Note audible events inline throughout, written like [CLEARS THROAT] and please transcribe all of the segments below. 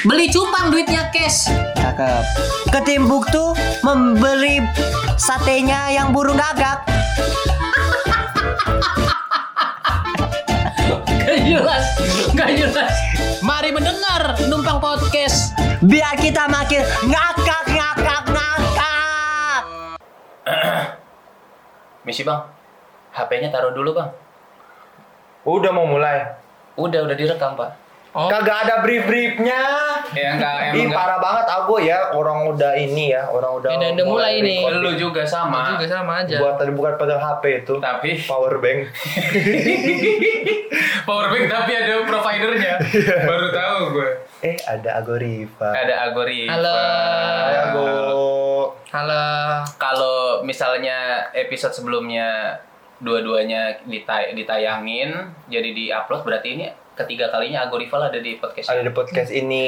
Beli cupang duitnya cash. Cakep. Ke Timbuktu membeli satenya yang burung gagak. Gak jelas, gak jelas. Mari mendengar numpang podcast. Biar kita makin ngakak ngakak ngakak. [CLEARS THROAT] Misi bang, HP-nya taruh dulu bang. Udah mau mulai. Udah, udah direkam pak. Oh. Kagak ada brief-briefnya. Ya enggak, Ih parah banget aku ya orang udah ini ya orang udah Ini udah mulai nih. record. Lu juga sama. Juga sama aja. buat tadi bukan pegang HP itu Tapi power bank [LAUGHS] powerbank tapi ada providernya. [LAUGHS] Baru tahu gue. eh ada Agorifa Ada Agori. Halo. Hai Ago Halo. Kalau misalnya episode sebelumnya dua-duanya ditay- ditayangin jadi di-upload berarti ini ketiga kalinya Agorival ada di podcast. ada di podcast ini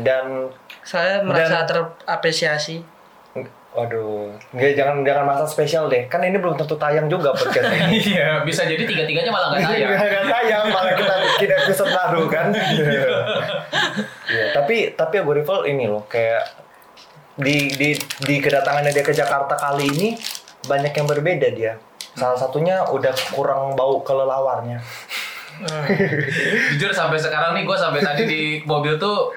dan Saya merasa Dan- terapresiasi. waduh nggak jangan jangan masa spesial deh kan ini belum tentu tayang juga podcast ini [LAUGHS] Iya, bisa jadi tiga-tiganya malah nggak tayang. Nggak tayang malah kita bikin episode baru kan [LAUGHS] Iya, tapi tapi Agorival ini loh kayak di di di kedatangannya dia ke Jakarta kali ini banyak yang berbeda dia salah satunya udah kurang bau kelelawarnya [LAUGHS] Jujur sampai sekarang nih gue sampai tadi di mobil tuh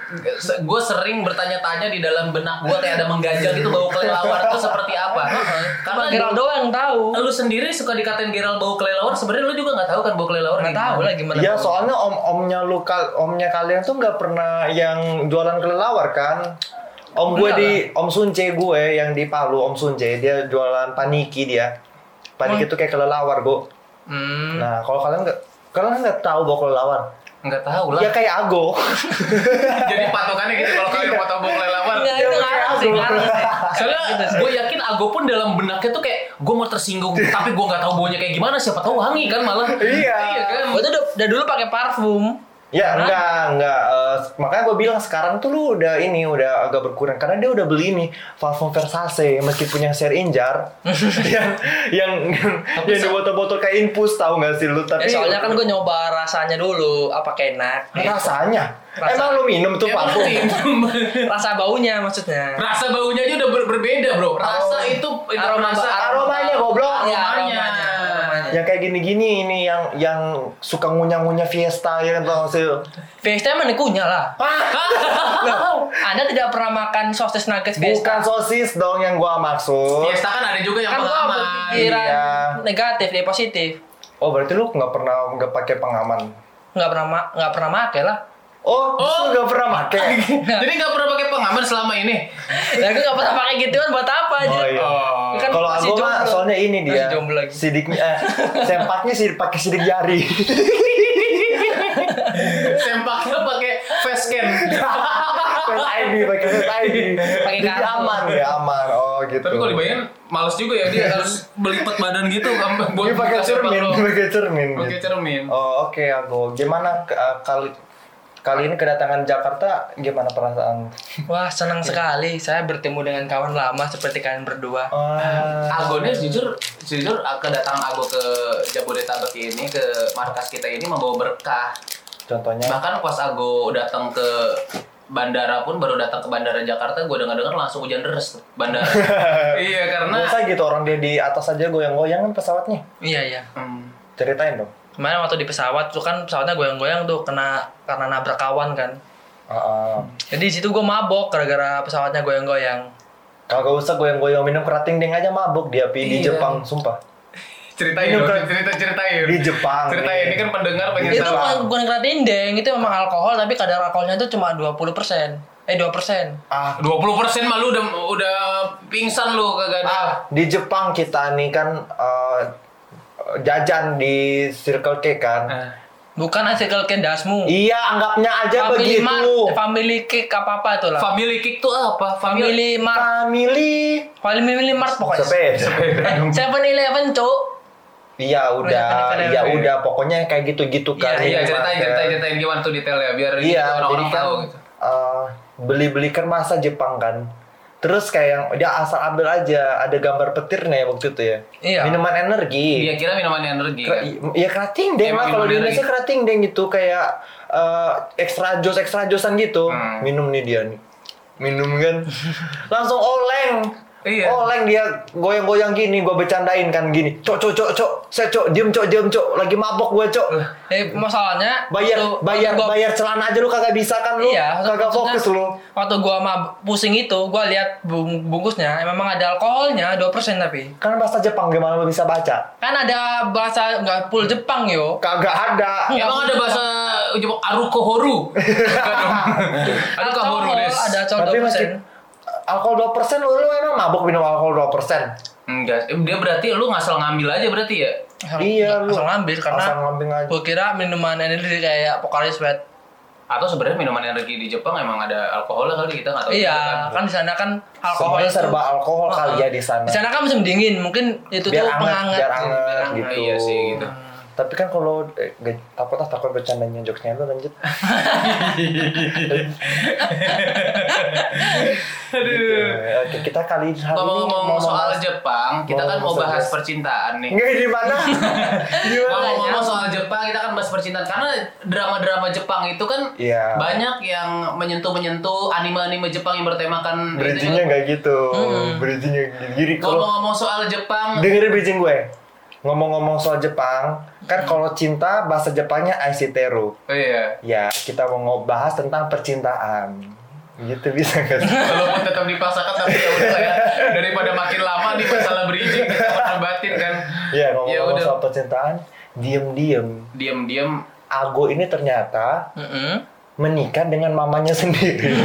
gue sering bertanya-tanya di dalam benak gue kayak ada mengganjal gitu bau kelelawar itu seperti apa. Karena Geral doang yang tahu. lu sendiri suka dikatain Gerald bau kelelawar sebenarnya lu juga nggak tahu kan bau kelelawar Nggak tahu lah gimana. Iya bau. soalnya om omnya lu omnya kalian tuh nggak pernah yang jualan kelelawar kan om gue di om Sunce gue yang di Palu om Sunce dia jualan paniki dia paniki tuh kayak kelelawar gue Hmm. nah kalau kalian nggak kalian nggak tahu bau kelelawar Nggak tahu lah. ya kayak Ago [LAUGHS] Jadi patokannya gitu kalau kalian mau tahu bau kelelawar. Enggak, itu ngarang sih, ngarang sih. Soalnya Gitu gue yakin Ago pun dalam benaknya tuh kayak gue mau tersinggung tapi gue nggak tahu baunya kayak gimana siapa tahu wangi kan malah. Iya. Iya kan. Gue tuh udah dulu pakai parfum. Ya Hah? enggak, enggak. Eh, makanya gue bilang sekarang tuh lu udah ini udah agak berkurang karena dia udah beli nih parfum Versace meskipun yang share injar [LAUGHS] yang yang yang di botol-botol kayak infus tahu nggak sih lu Ya, tapi soalnya kan gue nyoba rasanya dulu, apa enak. rasanya Rasa- emang lu minum tuh Ya. [LAUGHS] Rasa baunya maksudnya. Rasa baunya aja udah ber- berbeda bro. Rasa Oh. itu itu Aroma- rasa aromanya, goblok. Iya, Aromanya. aromanya, aromanya. Yang kayak gini-gini ini yang yang suka ngunyah-ngunyah Fiesta ya kan nggak sih? Fiesta emang dikunyah lah. Loh, [LAUGHS] Anda tidak pernah makan sosis nuggets Fiesta? bukan sosis dong yang gua maksud Fiesta kan ada juga yang Kan gua pengaman. berpikiran Iya. negatif, dia positif. oh berarti lu nggak pernah nggak pakai pengaman Nggak pernah nggak pernah make lah. Oh, Oh. nggak pernah pakai [LAUGHS] Jadi nggak pernah pakai pengaman selama ini. Ya gue nggak pernah pakai gituan buat apa aja? Oh iya. Oh. Kan Kalau aku mah soalnya ini dia. Masih jomblo lagi. Sidiknya eh, [LAUGHS] sempaknya sih pakai sidik jari. [LAUGHS] Sempaknya pakai face scan. Face ID pakai face ID. Pakai Jadi kartu. aman ya aman. Oh gitu. Tapi kalau dibayangin males juga ya dia harus belipet badan gitu buat Dia pakai cermin, pakai cermin. Pakai cermin. Oh oke aku. Gimana eh, kali kali ini kedatangan Jakarta gimana perasaan? Wah senang sekali saya bertemu dengan kawan lama seperti kalian berdua. Ah, Agonya jujur jujur kedatangan Ago ke Jabodetabek ini ke markas kita ini membawa berkah. contohnya Bahkan pas Ago datang ke bandara pun baru datang ke bandara Jakarta gue dengar-dengar langsung hujan deras tuh bandara. [LAUGHS] iya karena Masa gitu orang dia di atas aja goyang-goyang kan pesawatnya. Iya iya. Hmm, Ceritain dong. Kemarin waktu di pesawat tuh kan pesawatnya goyang-goyang tuh kena karena nabrak kawan kan. Ah, ah. Jadi di situ gue mabok gara-gara pesawatnya goyang-goyang. Kagak usah goyang-goyang minum kerating ding aja mabuk dia pi di Iya. Jepang sumpah. ceritain dong, cerita ceritain. Di Jepang. Ceritain ini kan pendengar pengen Itu bukan bukan keratindeng, itu memang alkohol tapi kadar alkoholnya itu cuma 20%. Eh 2%. Ah, 20% mah lu udah udah pingsan lu kagak ada. ah, di Jepang kita nih kan eh, jajan di Circle K kan. Nah, Bukan hasil kendasmu. Iya, anggapnya aja Family begitu. Mart, Family Cake apa apa itu lah. Family kick tuh apa? Family Mart, Family. Family Mart pokoknya. Sepeda. Seven Eleven cuk. Iya Oh, udah, iya, iya iya. udah pokoknya kayak gitu-gitu kan. Iya, Iya, iya, ceritain, ceritain, ceritain gimana tuh detailnya biar Iya, gitu orang-orang kan tahu gitu. eh, beli-beli kan masa Jepang kan. Terus kayak yang dia asal ambil aja ada gambar petirnya waktu itu ya. Iya. Minuman energi. Dia kira minuman energi Kera- kan. ya kerating deng Emang lah kalau di Indonesia kerating deng gitu kayak eh, ekstra jos ekstra josan gitu. Hmm. Minum nih dia nih. Minum kan. [LAUGHS] Langsung oleng. Iya. Oleng dia goyang-goyang gini, gue bercandain kan gini. Cok, cok, cok, cok. Saya cok, diem cok, diem cok. Lagi mabok gue cok. Eh masalahnya Bayar, waktu- bayar, waktu gua- bayar celana aja lu kagak bisa kan lu? Iya, kagak fokus lu. Waktu gua mah pusing itu, gua lihat bung- bungkusnya memang ada alkoholnya 2% tapi. Kan bahasa Jepang gimana lu bisa baca? Kan ada bahasa nggak full Jepang yo. Kagak ada. Emang ada bahasa Jepang Arukohoru? [LAUGHS] Arukohoru Alkohol des. ada alkohol Tapi 2%. masih alkohol 2% lu, lu emang mabok minum alkohol 2%. Enggak, eh, dia berarti lu ngasal ngambil aja berarti ya? Asal- Iya, lu. asal ngambil karena Asal ngambil aja. gua kira minuman energi kayak Pocari Sweat. Atau sebenarnya minuman energi di Jepang emang ada alkoholnya kali kita nggak tahu. juga Iya, kan. kan di sana kan alkohol Semuanya serba alkohol kali ya di sana. Di sana kan musim dingin, mungkin itu Biar tuh anget, penghangat. biar anget Biar anget, gitu. iya sih, gitu. Tapi kan kalau eh, gak- takut takut bercandanya jokesnya lu lanjut. [LAUGHS] Gitu. Oke, kita kali hari ini Ngomong-ngomong soal membahas- Jepang, kita kan mau membahas- bahas percintaan nih. Nggak di mana? [LAUGHS] Ngomong-ngomong soal Jepang, kita kan bahas percintaan karena drama-drama Jepang itu kan Iya. banyak yang menyentuh-menyentuh anime-anime Jepang yang bertemakan Bridgingnya kan. nggak gitu. Bridgingnya gini. Kalau Ngomong-ngomong soal Jepang, dengerin bridging gue. Ngomong-ngomong soal Jepang, kan kalau cinta bahasa Jepangnya aishiteru. oh iya. Ya, kita mau ngebahas tentang percintaan. Gitu bisa nggak sih? [LAUGHS] Walaupun tetap dipaksakan tapi ya udah ya. Daripada makin lama di masalah [LAUGHS] bridging kita perdebatin kan. Ya, Ya ngomong-ngomong udah. soal percintaan, diem-diem. Diam-diam Ago ini ternyata Mm-mm. menikah dengan mamanya sendiri. [LAUGHS]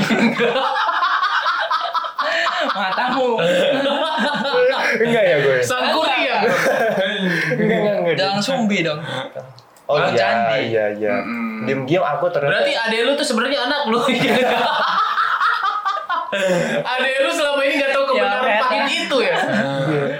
Matamu. enggak ya gue? Sangkuri ya. Enggak, enggak, enggak. Jangan sumbi dong. Oh Bang iya, Candi. iya, iya. Mm-mm. Diem-diem aku ternyata Berarti adek lu tuh sebenarnya anak lu. [LAUGHS] adek lu selama ini gak tahu kebenaran Ya, pahit itu ya.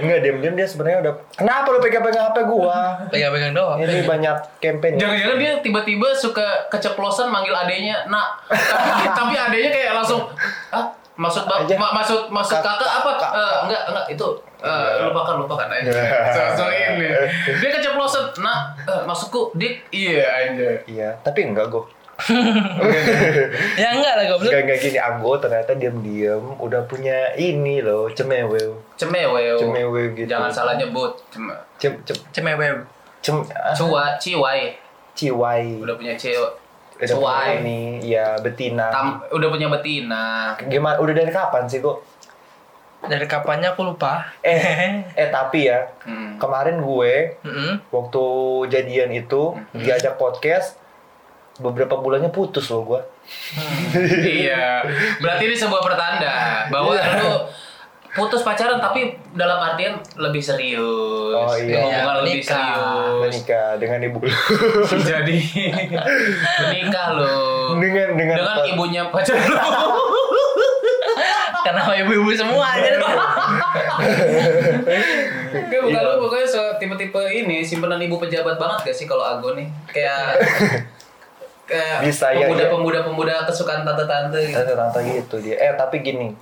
Enggak, diem-diem dia sebenarnya udah Kenapa lu pegang-pegang HP gua? Pegang-pegang doang. Ini banyak campaign. Jangan-jangan dia tiba-tiba suka keceplosan manggil adenya nak. [LAUGHS] Tapi, tapi adenya kayak langsung ah maksud ba- Aja. ma- maksud maksud Kak- kakak apa? kak- Eh, enggak enggak itu eh, lupakan lupakan aja. so, so ini. Dia keceplosan. Nak, eh, maksudku dik iya aja. Iya, tapi enggak gua. [LAUGHS] Ya enggak lah goblok. Enggak enggak gini, aku ternyata diem-diem udah punya ini loh, cemewew. Cemeweo. Cemewew gitu. Jangan salah nyebut. Cem Cem cem Cemewe. cem ah, Cua, ciwai. ciwai. Udah punya cewek. Cuai. ini, ya betina. Tam, udah punya betina. Gimana? Udah dari kapan sih kok? Dari kapannya aku lupa. Eh, [LAUGHS] eh tapi ya Hmm. kemarin gue Mm-mm. waktu jadian itu diajak podcast beberapa bulannya putus loh gue. [LAUGHS] iya. Berarti ini sebuah pertanda bahwa Iya. lu putus pacaran tapi dalam artian lebih serius. Oh, iya. Hubungan lebih Menikah. serius. Menikah dengan ibu [LAUGHS] Jadi menikah lo. dengan dengan Dengan ibunya pacar lu. [LAUGHS] Kenapa ibu-ibu semua aja? Enggak, bukan Iya. lu pokoknya so, tipe-tipe ini simpenan ibu pejabat banget gak sih kalau Ago nih? Kayak [LAUGHS] kayak Bisa, ya, pemuda, ya. pemuda pemuda kesukaan tante-tante gitu. tante-tante gitu dia. Eh tapi gini,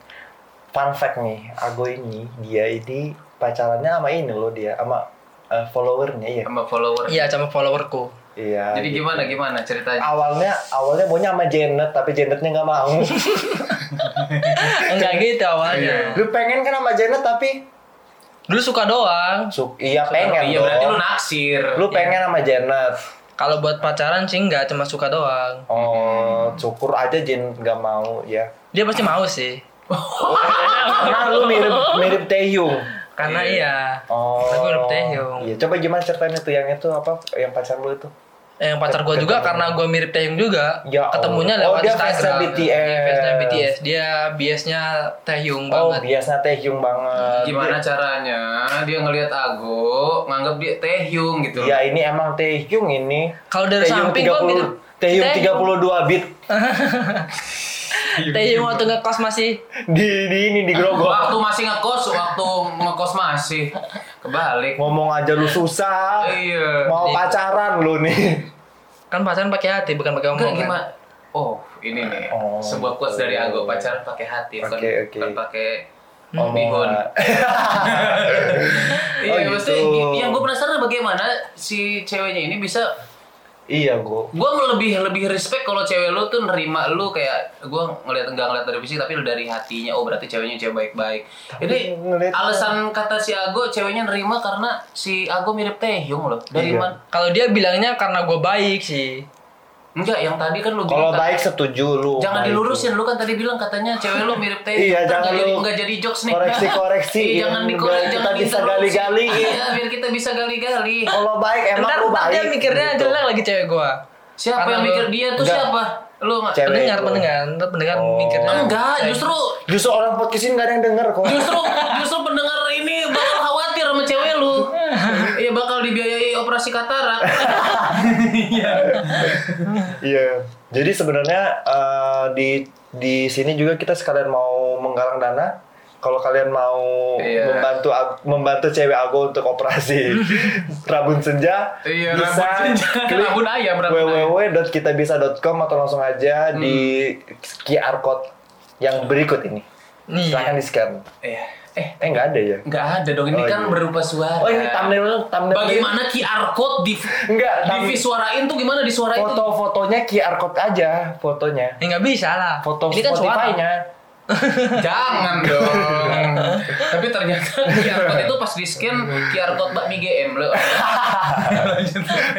fun fact nih, Ago ini dia ini pacarannya sama ini loh dia sama eh, followernya ya. sama follower. Iya, sama followerku. Iya. Jadi gitu. gimana gimana ceritanya? Awalnya awalnya maunya sama Janet tapi Janetnya nggak mau. [LAUGHS] Enggak gitu awalnya. Lu pengen kan sama Janet tapi Dulu suka doang. Suk, iya pengen Iya berarti lu naksir. Lu pengen sama Janet. Kalau buat pacaran sih enggak, cuma suka doang. Oh, syukur aja Janet nggak mau ya. Dia pasti mau sih. Karena lu mirip mirip Taehyung. Karena iya. Oh. Aku mirip Taehyung. Iya, coba gimana ceritanya tuh yang itu apa yang pacar lu itu? Eh, Yang pacar gue juga karena gue mirip Taehyung juga. Ya Ketemunya Allah. Oh, lewat dia Instagram. BTS. Iya, fansnya BTS. Dia biasnya Taehyung Oh, banget. biasa Taehyung banget. Gimana caranya dia ngelihat Ago nganggap dia Taehyung gitu. Ya ini emang Taehyung ini. Kalau dari Taehyung samping gua 30 mirip Taehyung. 32 bit [LAUGHS] Taehyung waktu ngekos masih di di ini di Grogol. Waktu masih ngekos, waktu ngekos masih kebalik. Ngomong aja lu susah. Iya. Mau pacaran lu nih. kan pacaran pakai hati bukan pakai omongan. gimana? Oh, ini nih. Oh, sebuah quotes gitu. dari Ago pacaran pakai hati, bukan, Oke, oke. bukan pakai bihun. [LAUGHS] Oh, Iya, gitu. maksudnya gi- yang gue penasaran bagaimana si ceweknya ini bisa Iya gue. Gue lebih lebih respect kalau cewek lu tuh nerima lu kayak gue ngeliat enggak ngeliat dari fisik tapi lu dari hatinya. Oh berarti ceweknya cewek baik-baik. Jadi ngeliat- alasan kata si Ago ceweknya nerima karena si Ago mirip Taehyung loh. Dari Iya. mana? Kalau dia bilangnya karena gue baik sih. Enggak, yang tadi kan lu Kalau baik setuju lu. Jangan baik dilurusin, lu kan tadi bilang katanya cewek lu mirip Taehyung. Iya, jangan nggak jadi, lu nggak jadi jokes nih. koreksi-koreksi, [LAUGHS] Iya, jangan biar dikorek, kita jangan bisa gali-gali. Iya, biar kita bisa gali-gali. Kalau baik emang ntar, lu baik. dia mikirnya gitu. jelek lagi cewek gue. Siapa Karena yang lu- mikir dia tuh Enggak. siapa? Lu nggak? Cewek pendengar, pendengar, pendengar Oh. mikirnya. Enggak, cewek. justru Justru orang podcast ini gak ada yang denger kok. justru justru pendengar ini bakal khawatir sama cewek lu. Iya bakal dibiayai operasi katarak. Iya. Jadi sebenarnya eh, di di sini juga kita sekalian mau menggalang dana. Kalau kalian mau Iya. membantu membantu cewek Ago untuk operasi [LAUGHS] rabun senja, Iya, bisa rabun senja. klik Rabun ayam, www.kitabisa.com atau langsung aja Hmm. di QR code yang berikut ini. Nih. Silahkan di scan. Iya. Eh, Eh nggak ada ya? nggak ada dong. Ini Oh, kan iya. berupa suara. Oh ini thumbnail thumbnail. Bagaimana QR code di [LAUGHS] Enggak, thumb- divisuarain tuh gimana di suara itu? Foto-fotonya QR code aja, fotonya. Ya nggak bisa lah. Foto Ini kan suara. Spotify-nya. [LAUGHS] Jangan [LAUGHS] dong. Tapi ternyata QR code itu pas di scan QR code bakmi GM lo.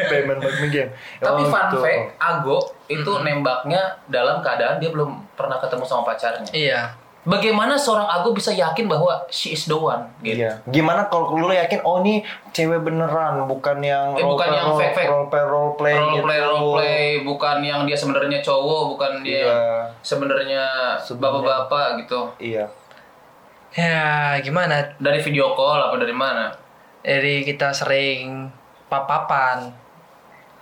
Payment bagi game. Tapi Oh, fun gitu. fact, Ago itu nembaknya dalam keadaan dia belum pernah ketemu sama pacarnya. Iya. Bagaimana seorang Ago bisa yakin bahwa she is the one? Gitu. Iya. Gimana kalau lu yakin oh ini cewek beneran bukan yang Eh, bukan role yang play- fake-fake. role play role play Role gitu. play, role play, bukan yang dia sebenarnya cowok, bukan dia Iya. sebenarnya bapak-bapak gitu. Iya. Ya gimana? Dari video call apa dari mana? Dari kita sering papapan.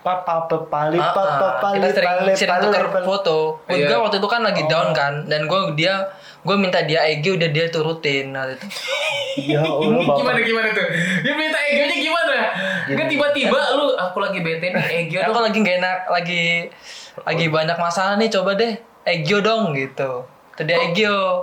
Papa pepali Ah, papa ah. pali kita sering, sering pali. foto. Gue Iya. waktu itu kan lagi down kan, dan gue dia gue minta dia EG udah dia turutin waktu itu. Ya Allah bapak. gimana gimana tuh? Dia minta egonya gimana? Kan tiba-tiba lu aku lagi bete nih ego Aku lagi gak enak, lagi lagi banyak masalah nih, coba deh Egyo dong gitu. Tadi Egyo.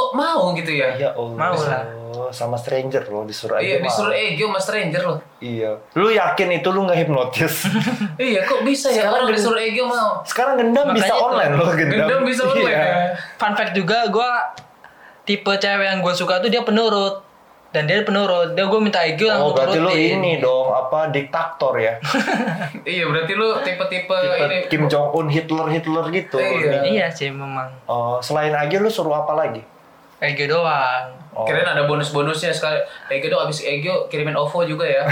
Kok mau gitu ya? Ya Allah. Mau lah. Oh, sama stranger loh disuruh aja. Iya mau. disuruh ego sama stranger loh. Iya. Lu yakin itu lu nggak hipnotis? [LAUGHS] Iya kok bisa ya Sekarang orang disuruh ego mau. Sekarang gendam Makanya bisa itu. online loh gendam. Gendam bisa online Iya. ya. Fun fact juga, gue tipe cewek yang gue suka tuh dia penurut. Dan dia penurut, dia gue minta Egyo Oh langsung berarti lu ini dong apa diktator ya? [LAUGHS] Iya berarti lu tipe-tipe Tipe ini. Kim Jong Un Hitler Hitler gitu. Iya. Iya sih memang. Oh selain aja lu suruh apa lagi? Egyo doang. Oh. Kirain ada bonus-bonusnya sekali. Ego dong abis ego kirimin OVO juga ya.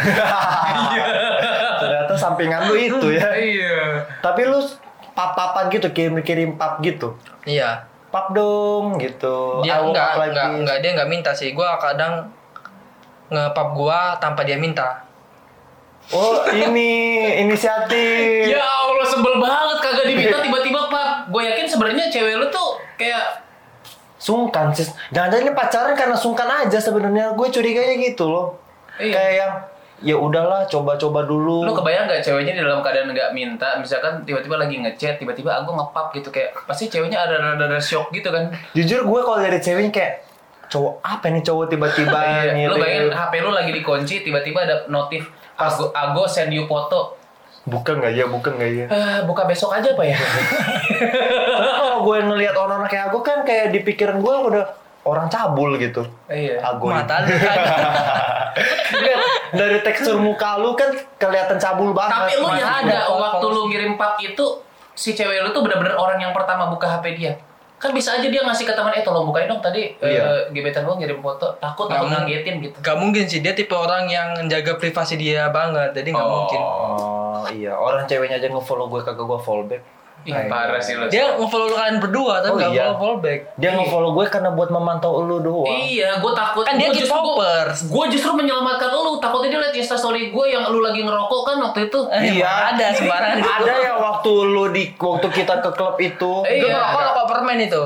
[LAUGHS] Ternyata sampingan lu itu ya. Iya. Tapi lu pap-papan gitu kirim kirim pap gitu. Iya. Pap dong gitu. Dia will enggak, pap enggak, enggak, dia enggak minta sih. Gua kadang ngepap gua tanpa dia minta. Oh ini inisiatif. Ya Allah sebel banget kagak diminta [LAUGHS] tiba-tiba pak. Gue yakin sebenarnya cewek lu tuh kayak Sungkan sih. Jangan-jangan ini pacaran karena sungkan aja sebenarnya. Gue curiganya gitu loh. Iya. Kayak yang ya udahlah coba-coba dulu. lu kebayang nggak ceweknya di dalam keadaan nggak minta misalkan tiba-tiba lagi ngechat tiba-tiba aku ngepap gitu kayak pasti ceweknya ada ada, ada shock gitu kan Jujur gue kalau dari ceweknya kayak cowok apa nih cowok tiba-tiba [LAUGHS] Iya, lu bayangin HP lu lagi dikunci tiba-tiba ada notif Ago, Ago send you foto bukan nggak? Ya bukan nggak? Ya ah, buka besok aja apa ya? Karena [LAUGHS] kalau gue ngelihat orang-orang kayak aku kan kayak di pikiran gue udah orang cabul gitu. Iya. Ago Mata [LAUGHS] kan. Lihat, dari tekstur muka lu kan kelihatan cabul banget. Tapi lu yang ada waktu lu ngirim pap itu si cewek lu tuh bener-bener orang yang pertama buka HP dia kan bisa aja dia ngasih ke teman eh tolong bukain dong tadi Iya. eh, gebetan gua ngirim foto takut Nggak takut ngagetin gitu Gak mungkin sih, dia tipe orang yang jaga privasi dia banget, jadi nggak Oh. mungkin. oh iya orang ceweknya aja nge-follow gue kagak gue follow back Ih, parah sih lu Dia nge-follow kalian berdua, tapi Oh, nggak iya. follow follow back. dia nge-follow gue karena buat memantau lu doang Iya, gue takut. Kan dia K-popers. Gue justru menyelamatkan lu. Takutnya dia liat instastory gue yang lu lagi ngerokok kan waktu itu. Eh, Iya. ada sembarangan. [LAUGHS] ada ya waktu lu di waktu kita ke klub itu Eh, Itu Iya. rokok rokok permen itu.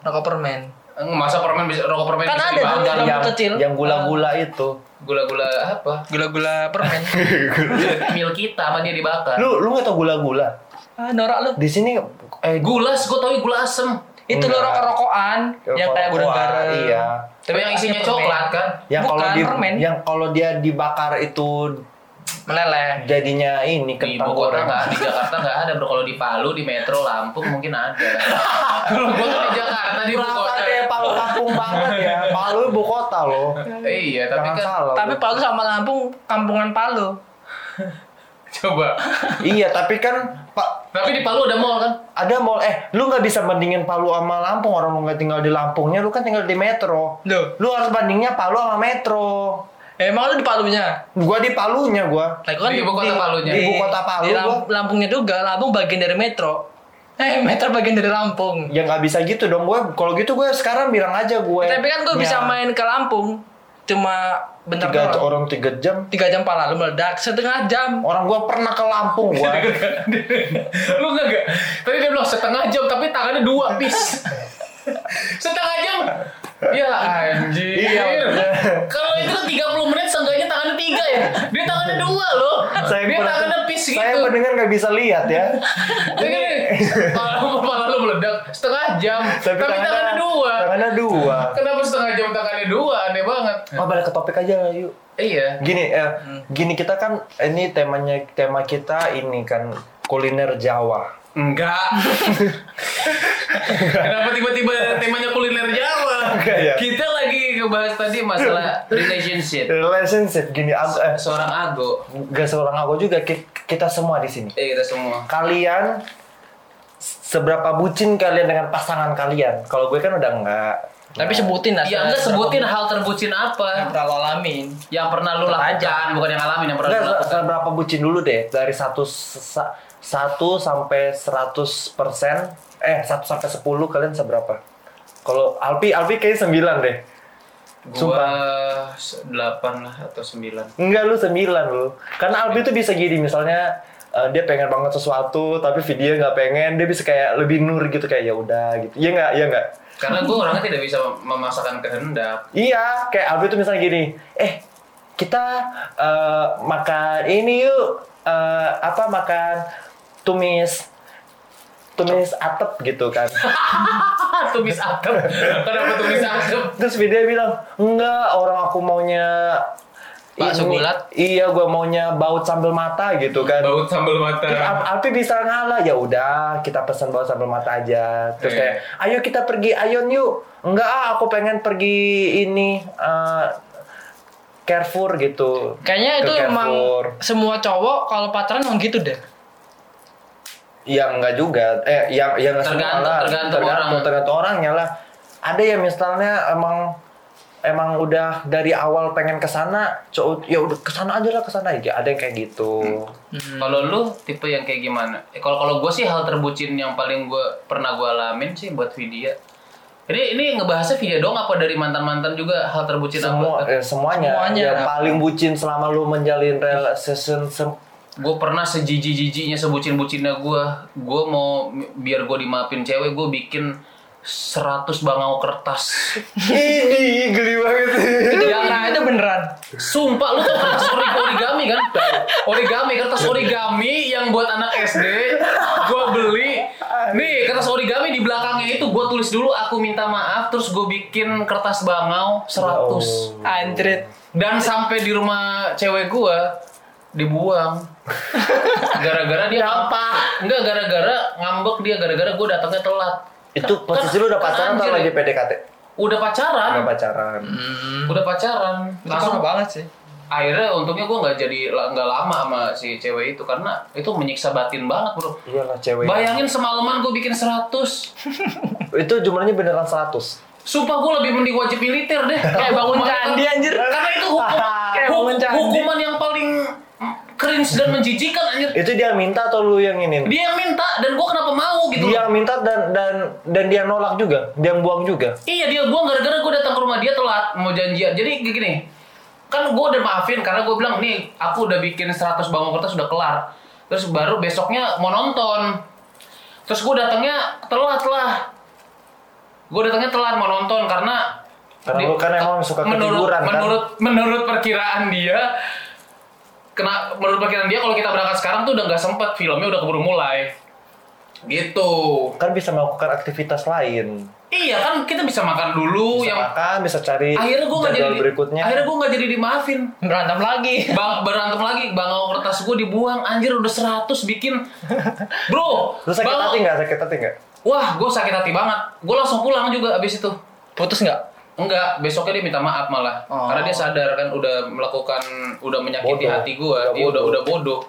Rokok permen. Masa permen bisa rokok permen Kan bisa ada dibakar? yang- yang kecil. yang gula-gula itu Gula-gula apa? Gula-gula permen. [LAUGHS] Mil kita sama dia dibakar. lu lu nggak tau gula-gula ah, norak lu. di sini eh Gulas, gue tau gula asem. Itu lo Enggak. rokok-rokokan yang kayak gudang garam. iya. Tapi yang isinya coklat kan? yang kalau di yang kalau dia dibakar itu meleleh. jadinya ini di kentang ibu kota goreng. nggak di Jakarta nggak ada bro kalau di Palu di Metro Lampung mungkin ada [LAUGHS] kalau gua kan di Jakarta di kota kayak Palu kampung banget ya. Palu ibu kota loh. Iya tapi kan. Tapi. Palu sama Lampung kampungan Palu. Coba iya, tapi kan Pak tapi di Palu ada mall kan ada mall eh lu nggak bisa bandingin Palu sama Lampung orang lu nggak tinggal di Lampungnya lu kan tinggal di Metro Loh. lu harus bandingnya Palu sama Metro Eh, emang lu di Palunya? gua di Palunya gua gua kan Di ibu kota Palunya. di ibu kota Palu Di Lam- gua Lampungnya juga, Lampung bagian dari Metro. Eh, Metro bagian dari Lampung. ya nggak bisa gitu dong gue kalau gitu gue sekarang bilang aja gue Tapi kan gue bisa main ke Lampung. Cuma bentar tiga doang. orang tiga jam? Tiga jam pala lu meledak. Setengah jam. orang gue pernah ke Lampung gue [LAUGHS] lu nggak nggak? Tadi dia bilang setengah jam tapi tangannya dua bis [LAUGHS] setengah jam ya anjir. Iya, kalau itu 30 menit seenggaknya tangannya tiga ya? Dia tangannya dua loh. Dia pendengar- tangannya pis saya gitu. pendengar nggak bisa lihat ya. [LAUGHS] Ini kalau kepala lu meledak setengah jam. Tapi, tangannya, dua. tangannya dua. Kenapa setengah jam tangannya dua? Aneh banget. Oh, balik ke topik aja lah yuk. Iya. Gini eh, gini kita kan ini temanya tema kita ini kan kuliner Jawa Enggak. [LAUGHS] Kenapa tiba-tiba temanya kuliner Jawa? Enggak ya? Kita lagi ngebahas tadi masalah [LAUGHS] relationship. relationship gini ag- eh, Seorang ago. gak seorang aku juga ki- kita semua di sini Eh kita semua. kalian seberapa bucin kalian dengan pasangan kalian kalau gue kan udah enggak Tapi sebutin lah. Ya enggak sebutin hal terbucin yang apa pernah lo alamin. yang pernah lu lakukan, bukan yang ngalamin yang pernah Enggak, seberapa bucin dulu deh dari satu sa- satu sampai 100 persen eh satu sampai 10 kalian seberapa kalau Alpi Alpi kayaknya 9 deh Gua 8 lah atau 9. Enggak lu sembilan lu. Karena Albi tuh bisa gini misalnya eh, dia pengen banget sesuatu tapi video nggak pengen dia bisa kayak lebih nur gitu kayak ya udah gitu. Iya nggak? Iya nggak? Karena gue orangnya tidak bisa memaksakan kehendak. Iya, kayak Albi tuh misalnya gini, eh kita eh, makan ini yuk eh, apa makan tumis tumis atep gitu kan. [LAUGHS] tumis atap. Kenapa tumis atap? Terus video bilang, enggak orang aku maunya Bakso ini- bulat? Iya, gua maunya baut sambal mata gitu kan. Baut sambal mata. Al- Alpi bisa ngalah ya udah kita pesan bawa sambal mata aja terus Eh. kayak ayo kita pergi ayon yuk enggak ah aku pengen pergi ini eh, Carrefour gitu Kayaknya Ke itu emang Carrefour. semua cowok kalau pacaran emang gitu deh. ya enggak juga eh yang yang semua Tergantung- lah. tergantung orang. tergantung orangnya lah ada yang misalnya emang emang udah dari awal pengen ke sana ya udah ke sana aja lah ke sana aja ada yang kayak gitu Kalau lu tipe yang kayak gimana? Eh, kalau kalau gue sih hal terbucin yang paling gue pernah gue alamin sih buat video. Ini ini ngebahasnya video dong apa dari mantan mantan juga hal terbucin semua apa? eh, semuanya, Semuanya. yang paling bucin selama lu menjalin relation Gue pernah sejiji jijinya sebucin bucinnya gue. Gue mau biar gue dimaafin cewek gue bikin 100 bangau kertas. Ini geli banget. Ya, nah itu beneran. Sumpah lu tau kertas ori- origami kan? Origami, kertas origami yang buat anak SD gua beli. Nih, kertas origami di belakangnya itu gua tulis dulu aku minta maaf terus gue bikin kertas bangau 100. Anjrit. Dan sampai di rumah cewek gua dibuang. Gara-gara dia Kenapa? Enggak, gara-gara ngambek dia gara-gara gua datangnya telat. Itu posisi lu udah Kan pacaran atau anjir lagi. PDKT? Udah pacaran. Udah pacaran. Udah pacaran. Parah banget sih. akhirnya untungnya gue nggak jadi nggak lama sama si cewek itu karena itu menyiksa batin banget bro Iyalah cewek. bayangin semalaman gue bikin 100 [LAUGHS] Itu jumlahnya beneran 100. sumpah gue lebih mending wajib militer deh [LAUGHS] Kayak bangun candi, anjir. karena itu hukum, [LAUGHS] hukuman yang paling cringe dan menjijikan anjir Itu dia minta atau lu yang ini? dia yang minta dan gue kenapa mau gitu Dia yang minta dan dan dan dia nolak juga, dia yang buang juga. Iya dia buang gara-gara gue datang ke rumah dia telat mau janjian. Jadi gini, kan gue udah maafin karena gue bilang nih aku udah bikin 100 bangun kertas sudah kelar. Terus baru besoknya mau nonton. Terus gue datangnya telat lah. Gue datangnya telat mau nonton karena Karena lu kan emang suka menurut, ketiduran, kan? menurut menurut perkiraan dia kena menurut perkiraan dia kalau kita berangkat sekarang tuh udah nggak sempet filmnya udah keburu mulai Gitu. Kan bisa melakukan aktivitas lain. Iya kan kita bisa makan dulu Bisa yang makan, bisa cari akhirnya gue nggak jadi berikutnya. akhirnya gue nggak jadi dimaafin Berantem lagi. bang berantem lagi bangau kertas gue dibuang anjir udah 100 bikin bro Lu sakit bangau- hati nggak? Sakit hati nggak? wah gue sakit hati banget gue langsung pulang juga abis itu Putus nggak? Enggak, besoknya dia minta maaf malah. Oh. Karena dia sadar kan udah melakukan udah menyakiti Bodoh. hati gua. Udah Dia udah bodoh. udah bodoh.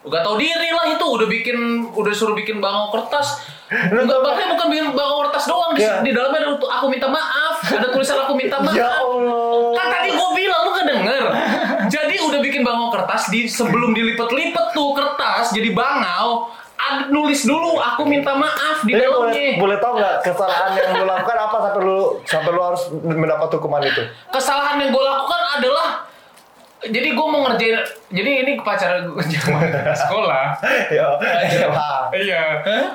Gak tau diri lah itu udah bikin udah suruh bikin bangau kertas. [LAUGHS] Enggak bahkan bukan bikin bangau kertas doang di, Ya. di dalamnya ada untuk aku minta maaf, ada tulisan aku minta [LAUGHS] maaf. Ya Allah. Kan tadi gua bilang lu gak denger. Jadi udah bikin bangau kertas di sebelum dilipet-lipet tuh kertas jadi bangau, ada nulis dulu aku minta maaf di Jadi boleh, dalamnya. boleh tau nggak kesalahan yang lu lakukan apa sampai lu sampai lu harus mendapat hukuman itu? kesalahan yang gue lakukan adalah jadi gue mau ngerjain jadi ini pacar gue [LAUGHS] zaman sekolah ya. [LAUGHS] ya. iya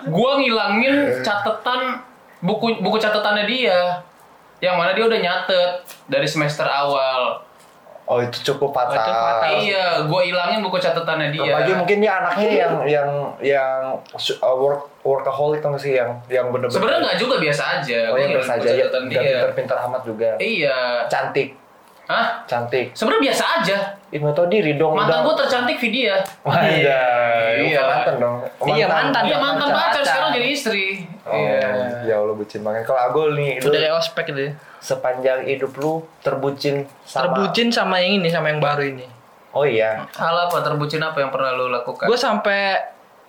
gue ngilangin catatan buku buku catatannya dia yang mana dia udah nyatet dari semester awal Oh itu cukup fatal. itu fatal. iya gue ilangin buku catatannya dia Apalagi mungkin dia anaknya yang yang yang uh, work workaholic kan sih yang yang bener-bener. sebenarnya nggak juga biasa aja Oh Gua yang biasa aja ya. Nggak dia pintar-pintar amat juga. iya Cantik, Hah? cantik. sebenarnya biasa aja Ih nggak tau diri dong. mantan gue tercantik Vidya Anjay, Iya. iya mantan dong. Iya, mantan. iya mantan Pacar. sekarang jadi istri Oh, iya ya Allah bucin banget. Kalau Agol nih, lu Udah kayak ospek gitu ya. sepanjang hidup lu terbucin sama Terbucin sama yang ini, sama yang baru ini. Oh iya. Hal apa terbucin apa yang pernah lo lakukan? Gue sampai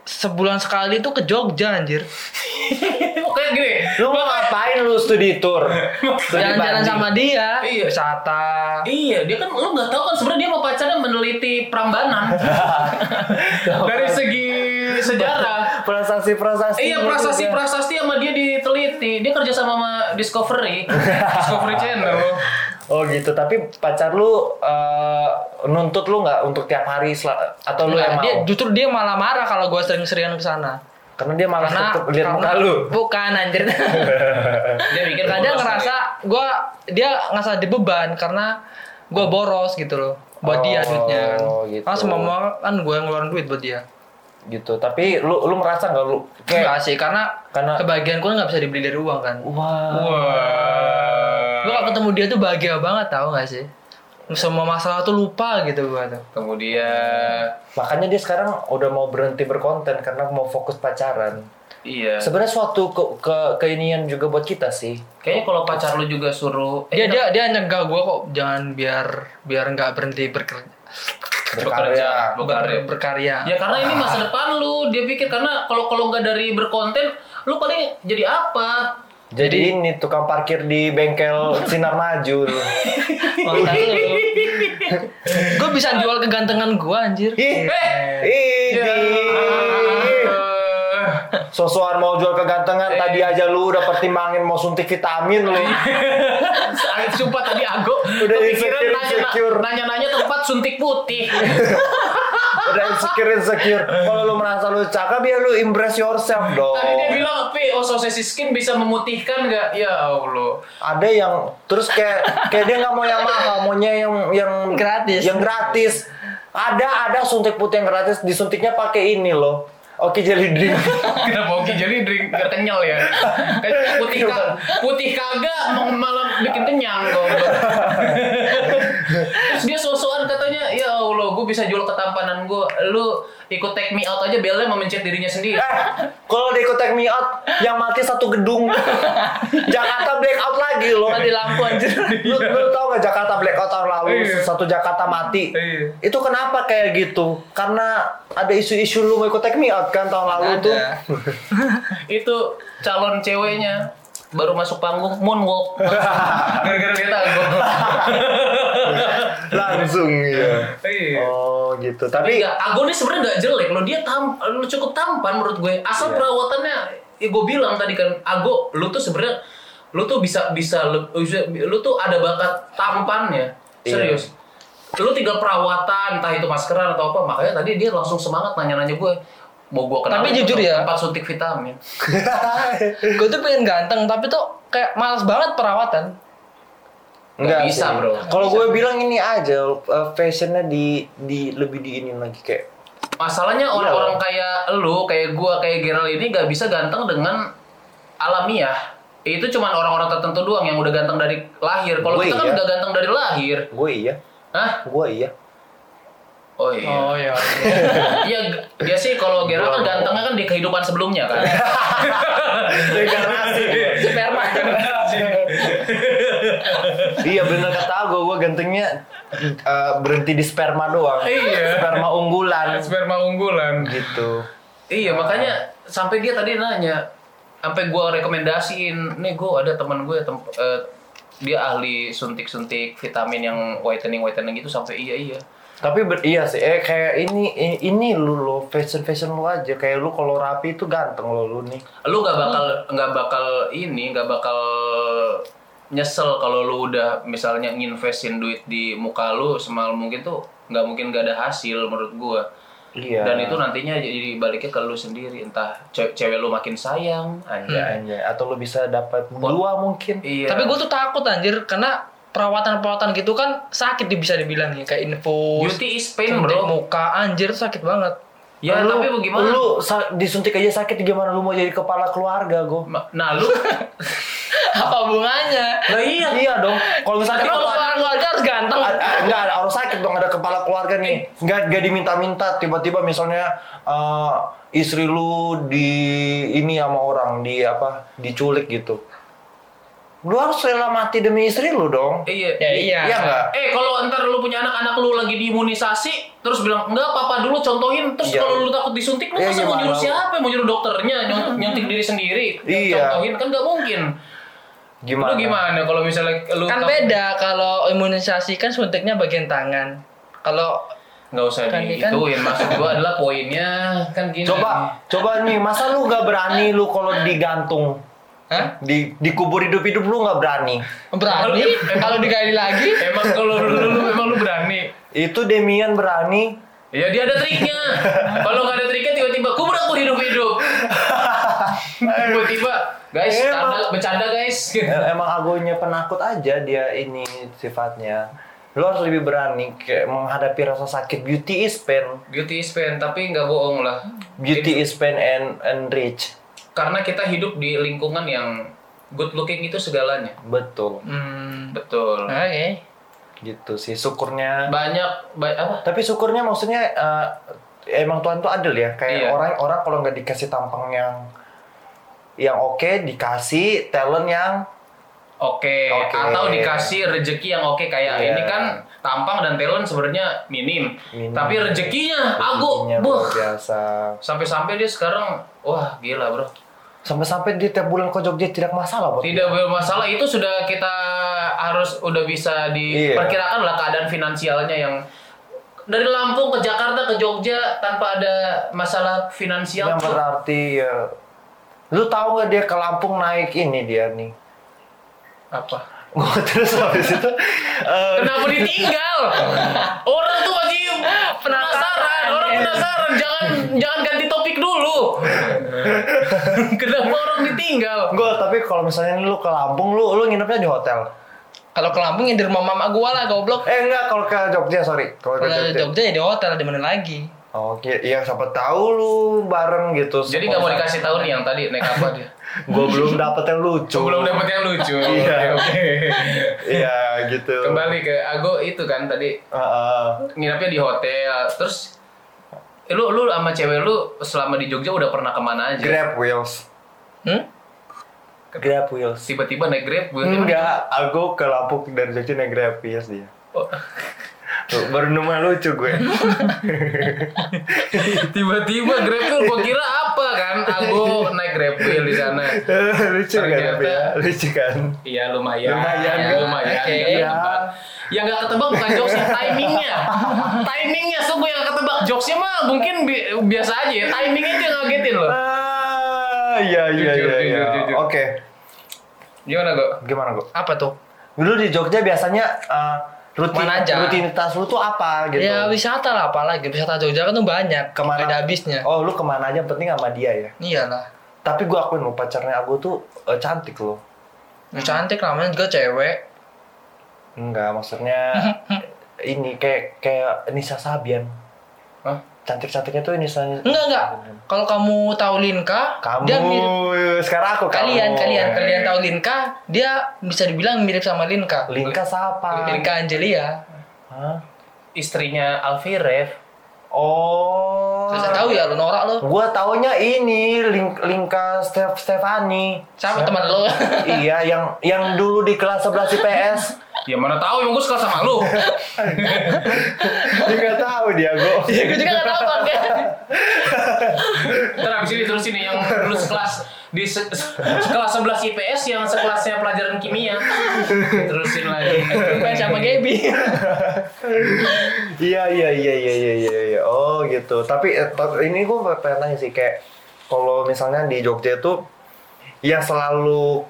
sebulan sekali tuh ke Jogja anjir. [LAUGHS] kayak gini. Lu mau ngapain lu studi tour? [LAUGHS] Jalan-jalan sama dia, Iya. wisata. Iya, dia kan lu nggak tahu kan sebenarnya dia mau pacarnya meneliti Prambanan. [LAUGHS] Dari segi sejarah. prasasti-prasasti. Iya, lu prasasti juga. prasasti sama dia diteliti. Dia kerja sama sama Discovery, [LAUGHS] Discovery Channel. Oh gitu, tapi pacar lu eh, nuntut lu nggak untuk tiap hari atau lu yang mau? dia justru dia malah marah kalau gue sering-seringan ke sana. Karena dia malah Karena tetep lihat muka lu. Bukan anjir. [LAUGHS] Dia mikir Karena dia ngerasa gue dia ngerasa dibeban karena gue boros gitu loh buat dia Oh, duitnya kan. gitu. Karena semua kan gue yang ngeluarin duit buat dia. Gitu. Tapi lu lu merasa nggak lu Enggak kayak sih karena, Karena- kebahagiaan gue nggak bisa dibeli dari uang kan. wah. Wah. Gue kalau ketemu dia tuh bahagia banget tau gak sih? Semua masalah tuh lupa gitu gue tuh. Kemudian Makanya dia sekarang udah mau berhenti berkonten karena mau fokus pacaran. iya. Sebenarnya suatu ke, ke keinian juga buat kita sih. Kayaknya kalau pacar lu juga suruh Dia dia dia nyegah gue kok jangan biar biar nggak berhenti berkerja bekerja, bekerja. ber- berkarya. Ya karena ini masa depan lu, dia pikir karena kalau kalau nggak dari berkonten, lu paling jadi apa? Jadi, ini tukang parkir di bengkel Sinar Maju. [LAUGHS] lu. gue bisa jual kegantengan gue anjir. Ih, Eh, ya. Sosokan mau jual kegantengan tadi aja lu udah pertimbangin mau suntik vitamin lu. Sumpah tadi Ago Udah insecure, nanya, nanya-nanya tempat suntik putih. [LAUGHS] Udah insecure insecure. Kalau lu merasa lu cakep ya lu impress yourself dong. Tadi dia bilang, Pi, ososesi skin bisa memutihkan nggak? Ya Allah. Ada yang terus kayak kayak dia nggak mau yang mahal, maunya yang yang Gratis. Yang gratis. Ada ada suntik putih yang gratis, disuntiknya pakai ini loh. Oke jadi drink. Kenapa oke jadi drink biar kenyal ya? Kayak [LAUGHS] putih ka, putih kagak malah bikin kenyang goblok. [LAUGHS] Terus dia sosokan katanya, ya Allah, gue bisa jual ketampanan gue. Lu ikut take me out aja belnya memencet dirinya sendiri. Eh, kalau dia ikut take me out, yang mati satu gedung. [LAUGHS] Jakarta blackout lagi loh. Mati lampu anjir. Lu, lu tau gak Jakarta blackout tahun lalu Iya. satu Jakarta mati. Iya. Itu kenapa kayak gitu? Karena ada isu-isu lu mau ikut take me out kan tahun lalu tuh. [LAUGHS] Itu calon ceweknya baru masuk panggung moonwalk [LAUGHS] gara-gara dia Langsung ya. Iya. Oh gitu. tapi enggak Ago nih sebenarnya nggak jelek loh dia tam lu cukup tampan menurut gue asal Iya. perawatannya ya gue bilang tadi kan Ago lu tuh sebenarnya lu tuh bisa bisa lu tuh ada bakat tampannya Iya. serius lu tinggal perawatan entah itu maskeran atau apa makanya tadi dia langsung semangat nanya-nanya gue mau gue kenal Tapi jujur ya. tempat suntik vitamin [LAUGHS] gue tuh pengen ganteng tapi tuh kayak males banget perawatan. Nggak bisa, sih. bro. Kalau gue bilang ini aja, uh, fashionnya di di lebih di ini lagi kayak Masalahnya orang-orang kayak lu, kayak gua, kayak Gerald ini gak bisa ganteng dengan alamiah. Itu cuman orang-orang tertentu doang yang udah ganteng dari lahir. Kalau Gue kita kan iya. udah ganteng dari lahir. Gue iya. Hah? Gue iya. Oh iya. Oh iya. Iya, dia [LAUGHS] sih kalau Gerald kan gantengnya kan di kehidupan sebelumnya kan. [LAUGHS] Reinkarnasi. Sperma kan. Iya bener kata gue, gue gantengnya eh, berhenti di sperma doang. Iya. Sperma unggulan. Sperma unggulan. Gitu. Iya, makanya sampai dia tadi nanya, sampai gua rekomendasiin, nih gua ada teman gue tem- eh, dia ahli suntik-suntik vitamin yang whitening whitening gitu sampai iya iya. Tapi ber- iya sih, eh kayak ini i- ini lu lo fashion fashion lu aja kayak lu kalau rapi itu ganteng lo lu nih. Lu nggak bakal nggak bakal ini nggak bakal nyesel kalau lu udah misalnya nginvestin duit di muka lu semalam mungkin tuh nggak mungkin gak ada hasil menurut gua. Iya. Dan itu nantinya jadi baliknya ke lu sendiri entah ce- cewek lu makin sayang anjay. anjay atau lu bisa dapat dua mungkin. Iya. Tapi gue tuh takut anjir karena perawatan-perawatan gitu kan sakit bisa dibilang ya kayak infus, Beauty is pain, bro. muka anjir tuh sakit banget. Ya, lu, tapi bagaimana? Lu disuntik aja sakit gimana lu mau jadi kepala keluarga gue? Nah, lu [LAUGHS] Apa hubungannya? Lah iya. Iya dong. Kalau misalnya kalau kepala- keluarga harus ganteng. A- a- enggak ada orang sakit dong ada kepala keluarga nih nggak nggak diminta-minta tiba-tiba misalnya eh, istri lu di ini sama orang di apa diculik gitu lu harus rela mati demi istri lu dong. Iya. Ya iya. iya nggak? Eh kalau ntar lu punya anak-anak lu lagi diimunisasi terus bilang enggak papa dulu contohin. Terus Iya. kalau lu takut disuntik lu Iya, masa mau nyuruh siapa? Mau nyuruh dokternya nyont- [LAUGHS] nyuntik diri sendiri? Iya. contohin kan nggak mungkin. Gimana? Lu gimana kalau misalnya lu Kan beda kalau imunisasi kan suntiknya bagian tangan. Kalau nggak usah Kan- diituin maksud gua adalah poinnya. Kan gini. Coba coba nih masa lu nggak berani lu kalau digantung Hah? di dikubur hidup-hidup lu nggak berani. Berani? Kalau digali lagi? Emang kalau lu, lu, lu emang lu berani? Itu Demian berani. Ya dia ada triknya. Kalau nggak ada triknya tiba-tiba kubur aku hidup-hidup. [LAUGHS] Tiba-tiba guys Emang. bercanda, bercanda guys. E- emang agonya penakut aja dia ini sifatnya. Lu harus lebih berani kayak menghadapi rasa sakit beauty is pain. Beauty is pain tapi nggak bohong lah. Beauty is pain and and rich karena kita hidup di lingkungan yang good looking itu segalanya. Betul. Hmm, betul. Oke. Gitu sih syukurnya. Banyak ba- apa? Tapi syukurnya maksudnya eh, emang Tuhan tuh adil ya. Kayak Iya. orang orang kalau nggak dikasih tampang yang yang oke dikasih talent yang oke. Oke. atau dikasih rezeki yang oke. Kayak Iya. ini kan tampang dan talent sebenarnya minim, Minim. tapi rezekinya aku rezekinya buh luar biasa. Sampai-sampai dia sekarang wah gila bro sampai-sampai di tiap bulan ke Jogja tidak masalah buat tidak bermasalah itu sudah kita harus udah bisa Iya. diperkirakan lah keadaan finansialnya yang dari Lampung ke Jakarta ke Jogja tanpa ada masalah finansial yang berarti ya lu tahu nggak dia ke Lampung naik ini dia nih? Apa Gua terus habis itu eh, Kenapa ditinggal? Orang tuh masih penasaran, orang penasaran. Jangan jangan ganti topik dulu. Kenapa orang ditinggal? Gue tapi kalau misalnya lu ke Lampung lu lu nginepnya di hotel. kalau ke Lampung ya di rumah mama gua lah goblok Eh enggak kalau ke Jogja sorry kalau ke Jogja. Jogja ya di hotel di mana lagi Oh iya, iya siapa tahu lu bareng gitu. Jadi nggak mau dikasih tahu nih yang tadi naik apa dia? [LAUGHS] Gue belum dapet yang lucu. Belum dapat yang lucu. [LAUGHS] Iya. Iya gitu. Kembali ke Ago itu kan tadi Heeh. nginapnya di hotel. Terus eh, lu lu sama cewek lu selama di Jogja udah pernah ke mana aja? Grab wheels. hmm? Grab wheels. Tiba-tiba naik Grab, tiba-tiba Enggak, aku ke Lampung dari Jogja naik Grab wheels dia. Oh. Tuh, baru nemu lucu gue. [LAUGHS] Tiba-tiba Grabwheel gua kira apa kan? Aku naik Grabwheel di sana. [LAUGHS] lucu kan Ternyata- ya? Lucu kan? Iya lumayan. Lumayan, ya, kan? lumayan. Oke. Nggak Iya. ketebak. Yang nggak ketebak bukan jokesnya, timingnya. timingnya, sungguh yang ketebak jokesnya mah mungkin bi- biasa aja ya. Timingnya yang ngagetin loh. Ah, iya iya iya. iya. Oke, Gimana kok? gimana gue? apa tuh Dulu di Jogja biasanya uh, rutin, aja? rutinitas lu tuh apa gitu? ya wisata lah apalagi wisata Jogja kan tuh banyak Ke mana? Ada habisnya Oh, lu ke mana aja penting sama dia ya. iyalah Tapi gue akuin lo pacarnya aku tuh eh, cantik loh. Ya, cantik namanya juga cewek Enggak, maksudnya [LAUGHS] ini kayak kayak Nisa Sabian. Hah? Cantik-cantiknya tuh ini soalnya Enggak enggak. Kalau kamu tahu Linka, kamu dia mirip sekarang aku kalian kamu. kalian kalian tahu Linka, dia bisa dibilang mirip sama Linka. Linka siapa Linka Angelia. Hah? Istrinya Alfie Rev. oh Saya tahu ya lu norak lu. gua taunya ini Link, Linka Stef Stefani Sama teman lu. iya yang yang dulu di kelas 11 IPS [LAUGHS] Ya mana tahu yang gue suka sama lu. dia [LAUGHS] nggak tahu dia go [LAUGHS] Iya, gue juga gak tahu kan. Ntar abis ini terus ini yang dulu sekelas di se sekelas 11 IPS yang sekelasnya pelajaran kimia. Terusin lagi. Main sama Gaby. [LAUGHS] iya iya iya iya iya iya iya. oh gitu tapi eh, ini gue pengen tanya sih kayak kalau misalnya di Jogja itu yang selalu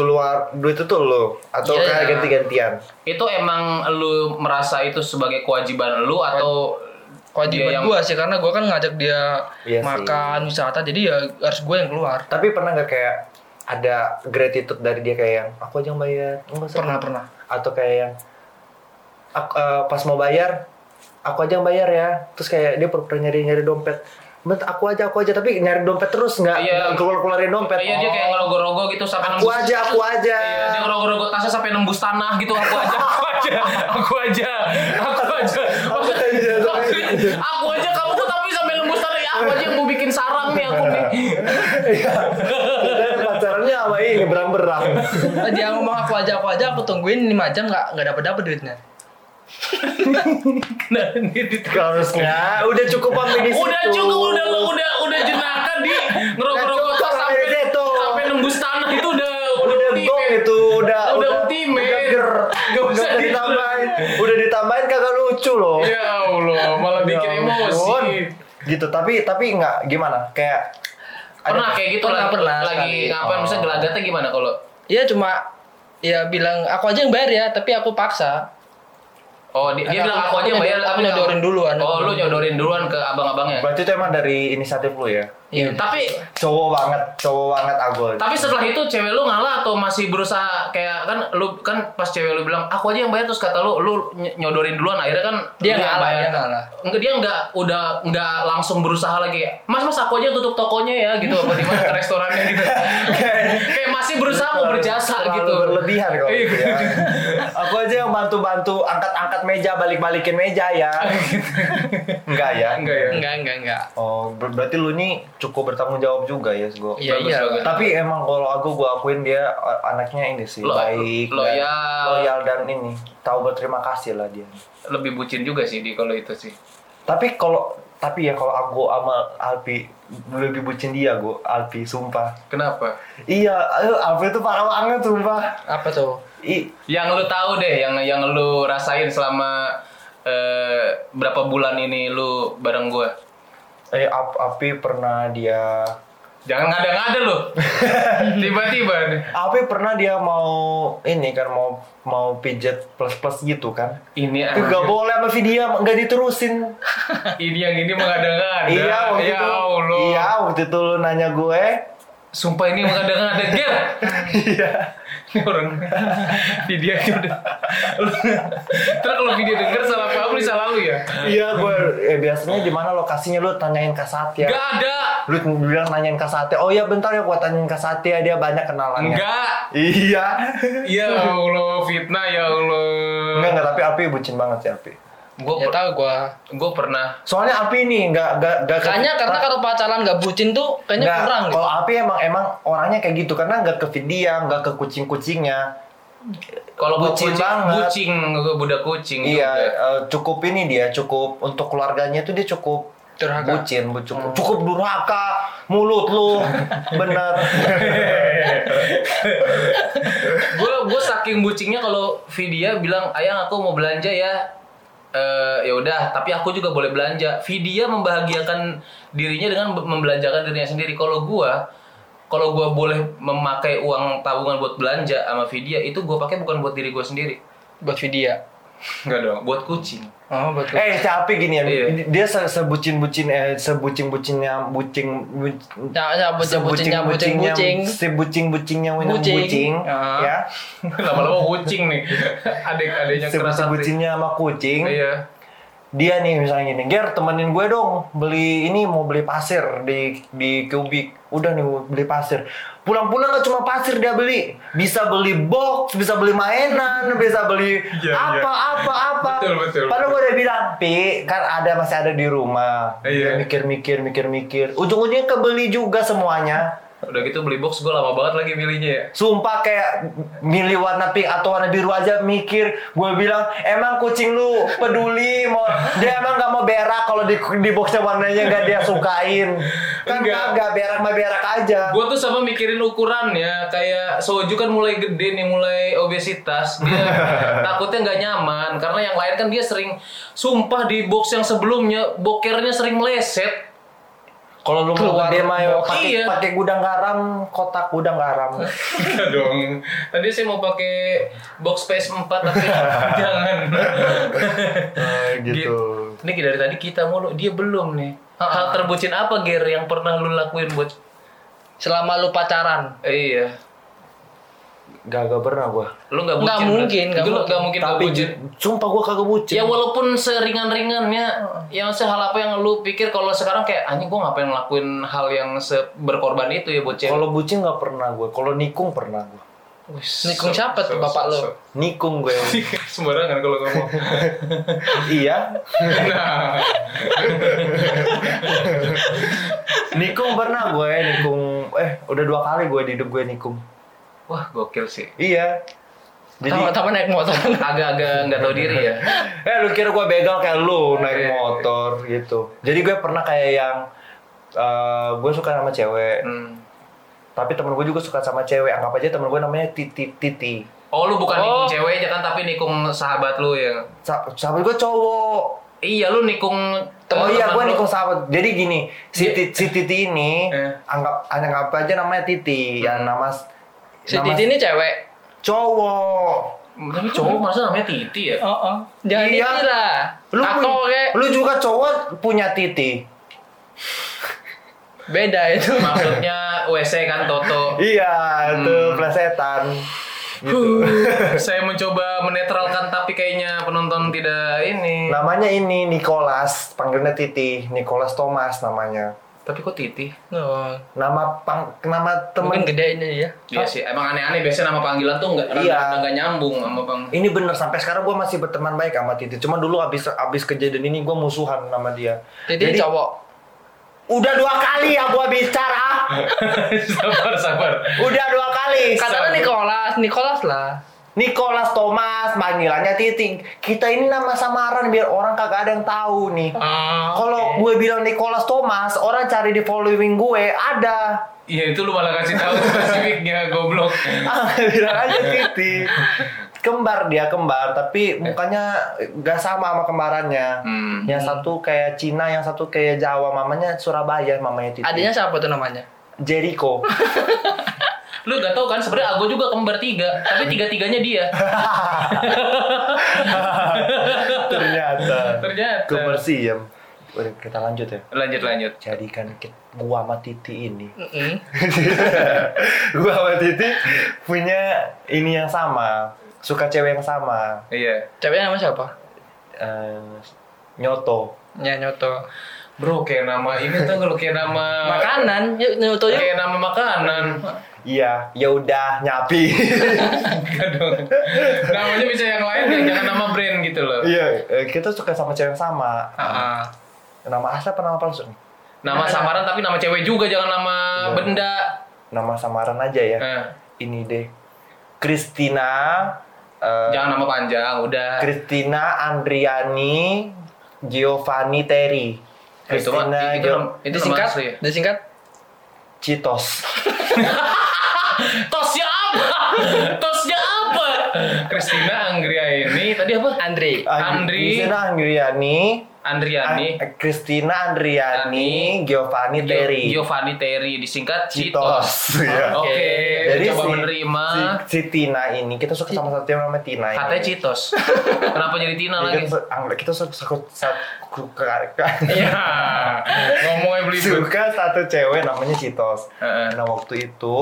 keluar duit itu lo atau Iya, kayak iya. ganti-gantian Itu emang lu merasa itu sebagai kewajiban lu atau Kewajiban yang gue sih karena gue kan ngajak dia Iya sih. makan wisata jadi ya harus gue yang keluar. tapi pernah nggak kayak ada gratitude dari dia kayak yang aku aja yang bayar enggak Pernah pernah. atau kayak yang "Ak- eh, pas mau bayar aku aja yang bayar ya terus kayak dia pernah nyari nyari dompet Bet, aku aja aku aja tapi nyari dompet terus nggak Iya. keluar keluarin dompet Iya dia kayak ngerogo-rogo gitu sampai aku aja aku aja Iya, dia ngerogo-rogo tasnya sampai nembus tanah gitu aku aja, [LAUGHS] aku aja, aku aja, aku aja, Aku aja, aku aja. aku aja kamu kok tapi sampai nembus tanah ya aku aja yang mau bikin sarang nih aku nih. Iya. Pacarannya sama ini berang-berang dia ngomong aku aja aku aja aku tungguin 5 jam nggak nggak dapat dapat duitnya. Nah, ini harusnya udah cukup sampai di situ udah cukup udah udah udah jenaka di Udah tas sampai situ. sampai nembus tanah itu udah udah udah gong itu udah Udah ultimate. udah ger udah usah ditambahin udah ditambahin kagak lucu loh Ya Allah, malah bikin Ya emosi. ampun. gitu tapi tapi nggak gimana kayak Pernah kayak gitu Pernah, lagi, pernah lagi ngapain Oh. misalnya gelagatnya gimana kalau Iya cuma ya bilang aku aja yang bayar ya tapi aku paksa. Oh, dia, dia bilang aku aja yang bayar tapi nyodorin duluan. Oh, lu nyodorin duluan ke abang-abangnya. berarti itu emang dari inisiatif lu ya Iya. Tapi cowok banget cowok banget aku tapi setelah itu cewek lu ngalah atau masih berusaha kayak kan lu kan pas cewek lu bilang aku aja yang bayar terus kata lu lu ny- nyodorin duluan akhirnya kan Dia ngalah, bayar. dia ngalah. Enggak dia enggak udah enggak langsung berusaha lagi Mas Mas aku aja tutup tokonya ya gitu apa di mana restorannya gitu. [LAUGHS] kayak masih berusaha mau berjasa gitu. berlebihan kalau Iya. [LAUGHS] ya. aku aja yang bantu-bantu angkat-angkat meja balik-balikin meja ya [LAUGHS] enggak ya Enggak ya. Enggak enggak enggak. oh ber- berarti lu nih cukup bertanggung jawab juga ya gue Iya iya. tapi emang kalau aku gue akuin dia anaknya ini sih Lo- baik dan- loyal. loyal dan ini tahu berterima kasih lah dia Lebih bucin juga sih di kalau itu sih. tapi kalau tapi ya kalau aku sama Alpi lebih bucin dia gue Alpi sumpah Kenapa? iya Alpi itu parah banget sumpah Apa tuh? I, Yang lu tahu deh, yang yang lu rasain selama eh, berapa bulan ini lu bareng gua. eh Ap- Alpi pernah dia Jangan ngada-ngada lu. [LAUGHS] Tiba-tiba nih. Alpi pernah dia mau ini kan mau mau pijet plus plus gitu kan Ini itu gak boleh sama video nggak diterusin [LAUGHS] ini yang ini mengada-ngada. iya waktu ya itu Allah. iya waktu itu lu nanya gue Sumpah ini mengada-ngada Ger. [LAUGHS] iya Ini [LAUGHS] orang video itu udah. Terus kalau video denger salah paham nih salah lu ya? iya gue eh, biasanya di mana lokasinya lu tanyain ke Satya Gak ada. lu bilang nanyain ke Satya oh iya bentar ya gua tanyain ke Satya dia banyak kenalannya Enggak. iya Ya Allah, fitnah ya Allah. enggak enggak tapi Alpi bucin banget sih Alpi Gue Ya tahu gua. gue pernah soalnya Alpi nih enggak enggak enggak Kayaknya karena kalau pacaran nggak bucin tuh kayaknya Nggak, kurang gitu. Kalau Alpi emang emang orangnya kayak gitu karena nggak ke dia, nggak ke kucing-kucingnya. kalau gua Bucin kucing, banget. kucing, gue budak kucing. Iya, juga. eh, cukup ini dia, cukup untuk keluarganya tuh dia cukup Durhaka. bucin, bu- cukup, cukup durhaka, mulut lu, bener. [LAUGHS] gue gue saking bucingnya kalau Vidya bilang ayang aku mau belanja ya eh ya udah tapi aku juga boleh belanja. Vidya membahagiakan dirinya dengan be- membelanjakan dirinya sendiri. Kalau gue kalau gue boleh memakai uang tabungan buat belanja sama Vidya itu gue pakai bukan buat diri gue sendiri. Buat video. Enggak dong buat kucing Oh, buat eh, tapi gini ya, Iya. dia se sebucin-bucin eh sebucin-bucinnya bucing bu- Ya, ya, bucin-bucinnya bucing-bucing. sebucing-bucingnya winang Bucing. bucing, Ah. ya. [LAUGHS] lama-lama kucing nih [LAUGHS] adik-adiknya keras hati. Sebucin-bucinnya sama kucing. iya dia nih misalnya gini, Ger temenin gue dong beli ini mau beli pasir di di kubik. Udah nih mau beli pasir. Pulang-pulang gak cuma pasir dia beli, bisa beli box, bisa beli mainan, bisa beli Iya, apa iya. apa apa. Betul, betul, Padahal gue udah bilang, pi kan ada masih ada di rumah. Iya. Mikir-mikir, mikir-mikir. Ujung-ujungnya kebeli juga semuanya. Udah gitu beli box gue lama banget lagi milihnya ya. Sumpah kayak milih warna pink atau warna biru aja mikir. Gue bilang emang kucing lu peduli mau dia emang nggak mau berak kalau di di boxnya warnanya nggak dia sukain. Kan Enggak. nggak berak mah berak aja. Gue tuh sama mikirin ukurannya kayak Soju kan mulai gede nih mulai obesitas. Dia [LAUGHS] takutnya nggak nyaman karena yang lain kan dia sering sumpah di box yang sebelumnya bokernya sering meleset kalau lu mau Keluar gede mah pakai Iya. pakai gudang garam kotak gudang garam Enggak dong. Tadi saya mau pakai box PS4 tapi [LAUGHS] jangan. gitu Ini dari tadi kita mulu, dia belum nih. Hal terbucin apa Ger yang pernah lu lakuin buat Selama lu pacaran. eh, iya. Gak gak pernah gue Lu nggak Nggak bucin, mungkin, berarti. nggak Lu mungkin. nggak mungkin tapi bucin. ju- sumpah gue kagak bucin Ya walaupun seringan-ringannya, yang sehal apa yang lu pikir kalau sekarang kayak anjing gua ngapain ngelakuin hal yang berkorban itu ya cewek. kalau bucin nggak pernah gue kalau nikung pernah gue Nikung siapa tuh bapak lu? nikung gue [LAUGHS] Sembarangan kalau ngomong. [LAUGHS] iya nah, nikung pernah gue nikung eh udah dua kali gue di hidup gue nikung wah gokil sih. iya jadi Sama-sama naik motor. Agak-agak nggak tahu diri ya. [LAUGHS] eh lu kira gue begal kayak lu naik Iya. motor gitu jadi gue pernah kayak yang eh, gue suka sama cewek Hmm. tapi temen gue juga suka sama cewek anggap aja temen gue namanya Titi Titi Oh lu bukan Oh. nikung cewek aja kan tapi nikung sahabat lu ya. Sa- sahabat gue cowok Iya lu nikung Oh iya, gue nikung sahabat. Jadi gini, si, Ti- si Titi ini Eh. anggap anggap aja namanya Titi, ya nama Si nama Titi ini cewek. cowok. Tapi cowok masa namanya Titi ya? Oh, oh. Jangan Iya. Titi lah. Lu pun- kayak lu juga cowok punya Titi. beda itu. Maksudnya WC kan Toto. Iya, Hmm. itu plesetan. Gitu. [LAUGHS] Saya mencoba menetralkan tapi kayaknya penonton tidak ini. namanya ini Nicholas, panggilnya Titi, Nicholas Thomas namanya. Tapi kok Titi? Oh. Nama pang nama temen Mungkin gede ini ya. Iya sih, emang aneh-aneh biasanya nama panggilan tuh nggak Iya. rada- nggak nyambung sama bang. Ini bener sampai sekarang gue masih berteman baik sama Titi. Cuma dulu abis abis kejadian ini gue musuhan sama dia. Titi Jadi- cowok. Udah dua kali ya gue bicara. [LAUGHS] sabar sabar. Udah dua kali. Katanya Nicholas, Nicholas lah. Nicholas Thomas, panggilannya Titing. Kita ini nama samaran biar orang kagak ada yang tahu nih. Ah, Kalau gue bilang Nicholas Thomas, orang cari di following gue ada. Iya itu lu malah kasih tahu spesifiknya [LAUGHS] goblok. Ah, bilang aja Titi. Kembar dia kembar, tapi mukanya gak sama sama kembarannya. Hmm. Yang satu kayak Cina, yang satu kayak Jawa. Mamanya Surabaya, mamanya Titi. adanya siapa tuh namanya? Jericho. [LAUGHS] Lu gak tau kan sebenarnya Ago juga kembar tiga, tapi tiga tiganya dia. [LAUGHS] Ternyata. Ternyata. Kembar siam. Udah, kita lanjut ya. Lanjut lanjut. Jadikan kita, gua sama Titi ini Mm-mm. [LAUGHS] gua sama Titi punya ini yang sama suka cewek yang sama Iya. Ceweknya nama siapa? Eh, nyoto Ya Nyoto. Bro kayak nama ini tuh kalau kayak nama Makanan, yuk Nyoto kayak nama makanan. Iya ya udah nyapi Enggak dong. Namanya bisa yang lain ya, jangan nama brand gitu loh. iya eh, kita suka sama cewek yang sama ah. nama asli apa nama palsu nih? Nama samaran tapi nama cewek juga jangan nama Iya. benda. nama samaran aja ya Eh, ini deh Christina eh, jangan nama panjang, udah. Christina Andriani Giovanni Terry Eh, itu Christina itu, itu nama Disingkat, asli ya? disingkat. Citos [LAUGHS] Tosnya apa? Tosnya apa? Christina Anggriani tadi apa? Andri. Andri. Christina Andriani Andriani. An- Christina Andriani Giovanni Terry Giovanni Terry disingkat Citos. Citos ya. Oke, Jadi coba si, menerima. si, si Tina ini kita suka sama satu yang namanya Tina ini. Katanya Citos. [LAUGHS] Kenapa jadi Tina Jadi lagi? Kita, kita suka, suka, Iya. Ngomongnya belibet. suka satu cewek namanya Citos. Heeh. Nah waktu itu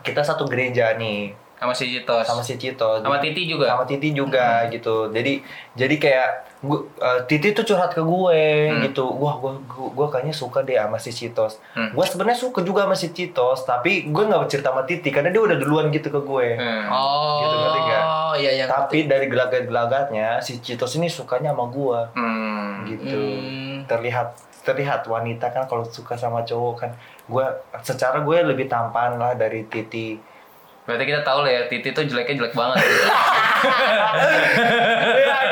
kita satu gereja nih. Sama si Citos. sama si Cito Sama Titi juga. sama Titi juga gitu jadi jadi kayak gua, eh, Titi tuh curhat ke gue Hmm. gitu wah gue gue kayaknya suka deh sama si Citos Hmm. gue sebenarnya suka juga sama si Citos tapi gue nggak cerita sama Titi karena dia udah duluan gitu ke gue Hmm. Oh, Gitu, ngerti nggak? iya yang tapi dari gelagat-gelagatnya si Citos ini sukanya sama gue Hmm. gitu Hmm. terlihat terlihat wanita kan kalau suka sama cowok kan gue secara gue lebih tampan lah dari Titi Berarti kita tahu lah ya, Titi tuh jeleknya jelek banget. [LAUGHS]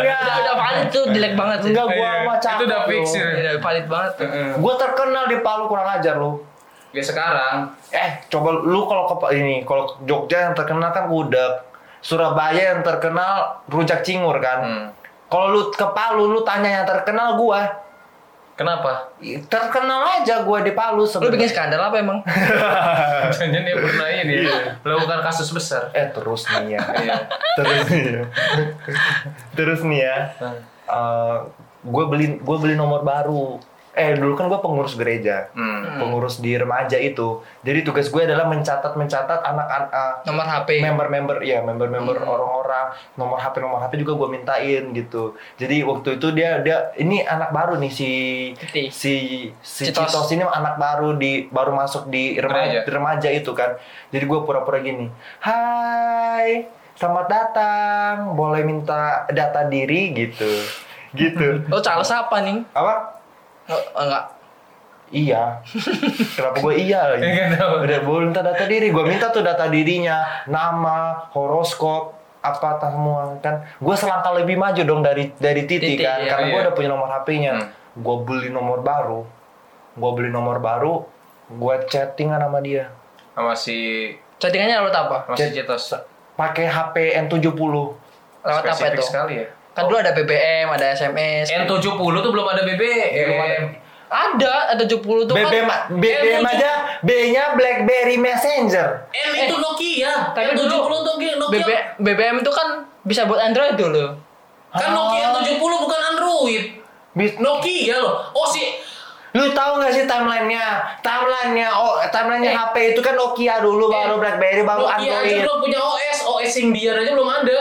udah udah valid tuh jelek banget sih. enggak gue Iya, sama itu cakep udah fix ya. Udah valid banget tuh. gue terkenal di Palu kurang ajar lo Ya sekarang, Eh, coba lu kalau ke ini, kalau Jogja yang terkenal kan gudeg. Surabaya yang terkenal rujak cingur kan. Hmm. Kalau lu ke Palu lu tanya yang terkenal gua. Kenapa? Terkenal aja gua di Palu Lu sebenarnya. bikin skandal apa emang? [LAUGHS] Jangan dia pernah ini ya, melakukan kasus besar. Eh terus nih ya. [LAUGHS] Iya. terus nih ya. terus nih ya. Eh, gue beli gue beli nomor baru. Eh dulu kan gue pengurus gereja. Hmm. Pengurus di remaja itu. Jadi tugas gue adalah mencatat mencatat anak-anak Nomor HP. member-member ya member-member orang-orang nomor HP nomor HP juga gue mintain gitu jadi waktu itu dia dia ini anak baru nih si Titi. si si Citos. Citos. ini anak baru di baru masuk di remaja, Gereja. remaja itu kan jadi gue pura-pura gini Hai selamat datang boleh minta data diri gitu gitu [LAUGHS] Lo Charles apa nih? apa Oh, enggak. Iya. Kenapa gue iya lagi? Nggak tahu. Udah boleh minta data diri. Gue minta tuh data dirinya, nama, horoskop, apa semua kan. Gue selangkah lebih maju dong dari dari Titi, Titi, kan, iya, karena gue iya. udah punya nomor HP-nya. Hmm. Gue beli nomor baru. Gue beli nomor baru. Gue chattingan sama dia. Sama si Chattingannya lewat apa? si Citos. Pakai HP N70. Lewat apa Spesifik itu? sekali ya. Kan dulu ada BBM, ada SMS. N70 tuh belum ada BBM. Belum ada. Ada, ada 70 tuh BBM, kan. BBM N70. aja B-nya BlackBerry Messenger. M itu Nokia. Tapi N70 dulu tuh Nokia. BB, BBM itu kan bisa buat Android dulu. Kan Nokia N70 bukan Android. Bis- Nokia loh. Oh si Lu tahu nggak sih timelinenya? Timelinenya, oh timelinenya Eh. HP itu kan Nokia dulu, baru Eh, BlackBerry, baru Nokia aja Android. belum punya OS, OS Symbian aja belum ada.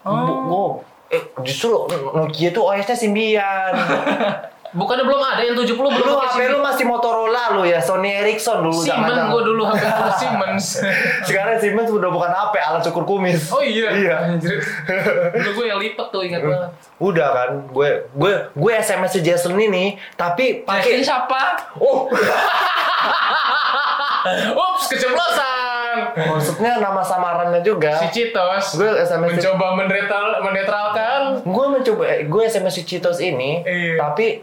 Bu- oh, eh, justru Nokia itu OS-nya Symbian. [LAUGHS] Bukannya belum ada yang 70 belum lu HP lu masih Motorola lu ya, Sony Ericsson dulu. Siemens gue dulu HP gua Siemens. [LAUGHS] Sekarang Siemens udah bukan HP, alat cukur kumis. Oh iya. Iya. [LAUGHS] Dulu gue yang lipet tuh ingat banget. Udah kan, gue gue gue SMS si Jason ini, tapi Pakai pakai siapa? oh Ups, keceplosan. Maksudnya nama samarannya juga. Si Citos Gue SMS mencoba menetral, menetralkan. gue mencoba eh, gue SMS si Citos ini Iya. tapi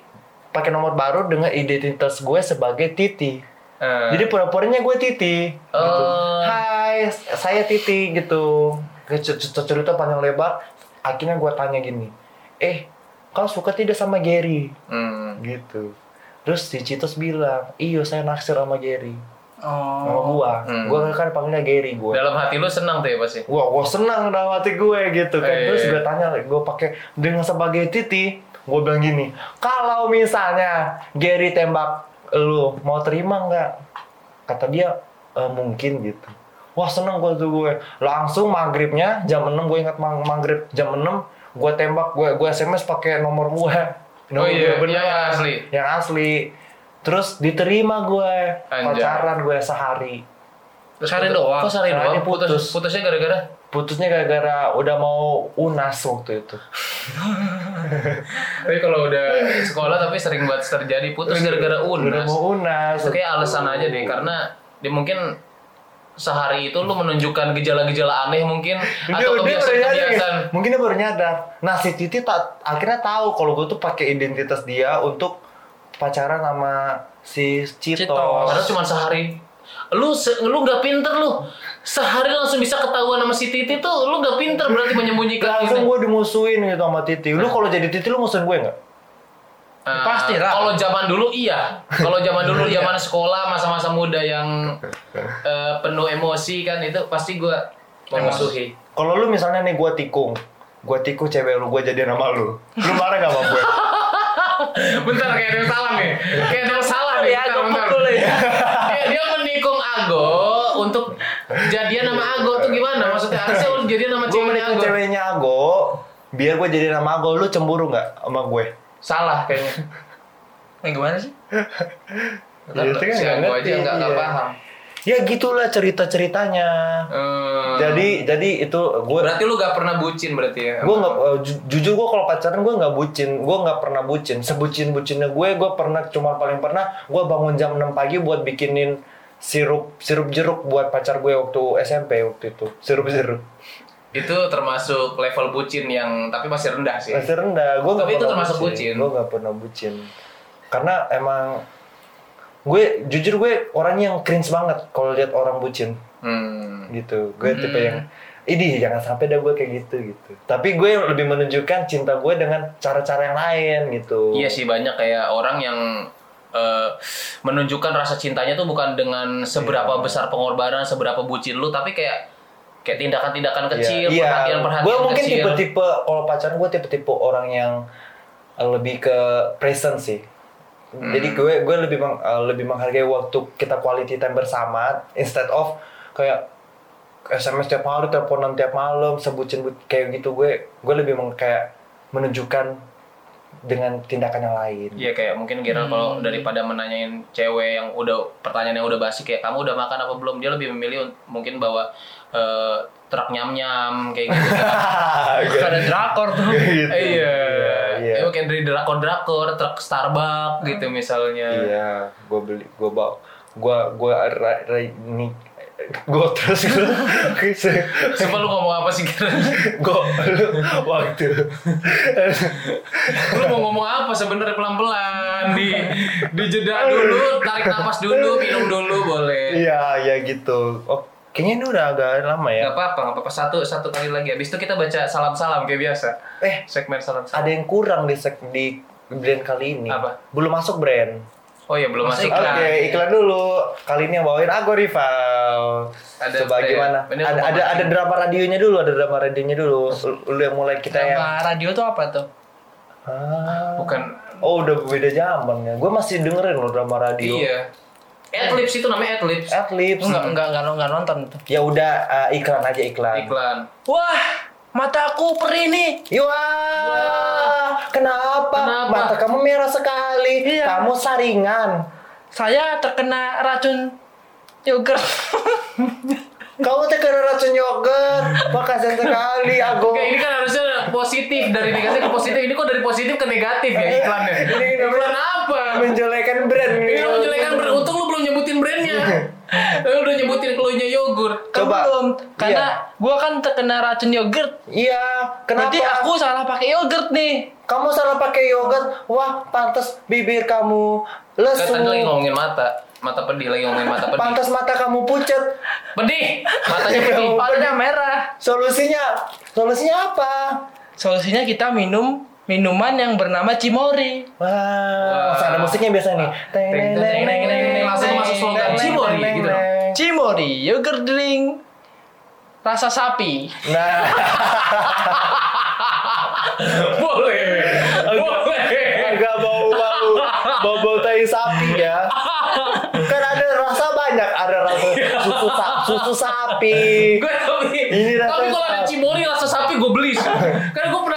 pakai nomor baru dengan identitas gue sebagai Titi Eh, jadi pura-puranya gue Titi gitu. Oh. Hai saya Titi gitu Cer- cer- cerita panjang lebar akhirnya gue tanya gini eh kau suka tidak sama Gary hmm. gitu terus si Citos bilang iyo saya naksir sama Gary sama Oh. gua Hmm. gua kan panggilnya Gary gue Dalam hati lu senang tuh ya pasti. Wah, gue senang dalam hati gue gitu kan. Eh, Terus iya. gue tanya, gue pakai dengan sebagai titi, gue bilang gini, kalau misalnya Gary tembak lu, mau terima nggak? Kata dia, "E, mungkin gitu. Wah seneng gue tuh gue. Langsung maghribnya jam 6 gue ingat mag- maghrib jam 6 gue tembak gue gue SMS pakai nomor gue. Oh iya, gue yang asli. Yang asli. Terus diterima gue Anjay. pacaran gue sehari. Terus Sehari putus- doang? Kok sehari Sehari doang? Putus. putus. Putusnya gara-gara? Putusnya gara-gara udah mau unas waktu itu. [LAUGHS] Tapi kalau udah sekolah tapi sering buat terjadi putus gara-gara Udah unas. mau unas. Itu kayak alasan aja deh karena dia mungkin sehari itu lu menunjukkan gejala-gejala aneh mungkin atau kebiasaan-kebiasaan. guys. mungkin dia baru nyadar. Nah si Titi tak akhirnya tahu kalau gue tuh pakai identitas dia untuk pacaran sama si Citos. Citos. Padahal cuma sehari. Lu se- lu nggak pinter lu. Sehari langsung bisa ketahuan sama si Titi tuh lu nggak pinter berarti menyembunyikan Langsung gue dimusuhin gitu sama Titi. Lu kalau jadi Titi lu musuhin gue nggak? Eh, Pasti lah. Kalau zaman dulu iya. Kalau zaman dulu Iya. [LAUGHS] zaman sekolah masa-masa muda yang eh, penuh emosi kan itu pasti gua memusuhi. Kalau lu misalnya nih gue tikung, gue tikung cewek lu, gue jadi nama lu. Lu marah gak sama gue? [LAUGHS] [LAUGHS] bentar kayak ada yang salah nih. Kayak ada yang salah nih. Ya, Bentar, bentar. ya. Kayak dia menikung Ago untuk jadian sama Ago tuh gimana maksudnya? jadian sama gue ceweknya menikah Ago. ceweknya Ago biar gue jadi nama Ago lu cemburu nggak sama gue Salah kayaknya. Yang gimana sih? Ya, itu kan si nggak Ago aja nggak iya. paham. Ya gitulah cerita ceritanya Hmm. jadi jadi itu gue berarti lu gak pernah bucin berarti ya? gue nggak eh, ju- jujur gue kalau pacaran gue nggak bucin gue nggak pernah bucin sebucin bucinnya gue gue pernah cuma paling pernah gue bangun jam 6 pagi buat bikinin sirup sirup jeruk buat pacar gue waktu SMP waktu itu sirup jeruk Itu termasuk level bucin yang tapi masih rendah sih. masih rendah gue Tapi itu termasuk bucin. gue nggak pernah bucin karena emang gue jujur gue orangnya yang cringe banget kalau lihat orang bucin Hmm. gitu gue tipe yang ini jangan sampai dah gue kayak gitu gitu tapi gue lebih menunjukkan cinta gue dengan cara-cara yang lain gitu Iya sih banyak kayak orang yang eh, menunjukkan rasa cintanya tuh bukan dengan seberapa Iya. besar pengorbanan, seberapa bucin lu, tapi kayak kayak tindakan-tindakan kecil, Iya, perhatian-perhatian gue mungkin kecil. tipe-tipe kalau pacaran gue tipe-tipe orang yang lebih ke present sih. Hmm. Jadi gue gue lebih meng- uh, lebih menghargai waktu kita quality time bersama instead of kayak SMS tiap hari, teleponan tiap malam, sebutin kayak gitu gue gue lebih meng, kayak menunjukkan dengan tindakan yang lain. Iya kayak mungkin Gerald Hmm. kalau daripada menanyain cewek yang udah pertanyaan yang udah basi kayak kamu udah makan apa belum dia lebih memilih un- mungkin bawa eh, truk nyam nyam kayak gitu. [LAUGHS] Ada drakor tuh. Gitu. iya. Iya. Ya, mungkin dari drakor drakor truk Starbucks gitu misalnya. Iya, gue beli, gue bawa, gue gue ini gue terus gue [LAUGHS] Coba lu ngomong apa sih Gerald? [LAUGHS] gue waktu lu mau ngomong apa sebenarnya pelan-pelan di di jeda dulu tarik napas dulu minum dulu boleh iya ya gitu oh kayaknya ini udah agak lama ya nggak apa-apa nggak apa-apa satu satu kali lagi habis itu kita baca salam-salam kayak biasa eh segmen salam-salam ada yang kurang di sek di brand kali ini Apa? belum masuk brand oh iya belum masuk Oke, lah iklan dulu. Kali ini yang bawain aku rival. Ada Coba brand. gimana? Ada ada masih? ada drama radionya dulu, ada drama radionya dulu. Lu yang mulai kita yang Nama radio tuh apa tuh? Ah. bukan Oh, udah beda zaman ya. Gue masih dengerin loh drama radio. iya Adlibs itu namanya Adlibs Adlibs. Enggak enggak enggak, enggak nonton tuh. Ya udah eh, iklan aja iklan. iklan Wah, mataku perih nih. Wah, kenapa? Kenapa? Mata kamu merah sekali. Iya. Kamu saringan. Saya terkena racun yogurt. [LAUGHS] Kamu terkena racun yogurt. Makasih sekali, [LAUGHS] Ago. Oke, ini kan harusnya positif dari negatif ke positif. Ini kok dari positif ke negatif ya iklannya? Ini Iklan apa? menjelekan brand. Ini menjelekan brand. Untung lu nyebutin brandnya. Lu [LAUGHS] udah nyebutin keluarnya yogurt. Kan Coba. belum. Karena Iya. gua kan terkena racun yogurt. Iya, kenapa? Berarti aku salah pakai yogurt nih. Kamu salah pakai yogurt. Wah, pantas bibir kamu Kan lesu. tadi lagi ngomongin mata. Mata pedih lagi ngomongin mata pedih. Pantas mata kamu pucat. Pedih. Matanya pedih. Warna merah. Solusinya, solusinya apa? Solusinya kita minum minuman yang bernama Cimori. Wah, Wah. masa ada musiknya biasa nih. Teng, teng, teng, teng, teng, teng. Langsung masuk slogan Cimori, gitu. Cimori yogurt drink rasa sapi. Nah, [LAUGHS] Boleh. Boleh. agak bau-bau, bau-bau tai sapi ya. Kan ada rasa banyak, ada rasa susu sa- susu sapi. Gue tapi, Ini rasa tapi kalau ada sapi. cimori rasa sapi gue beli. Karena gue apa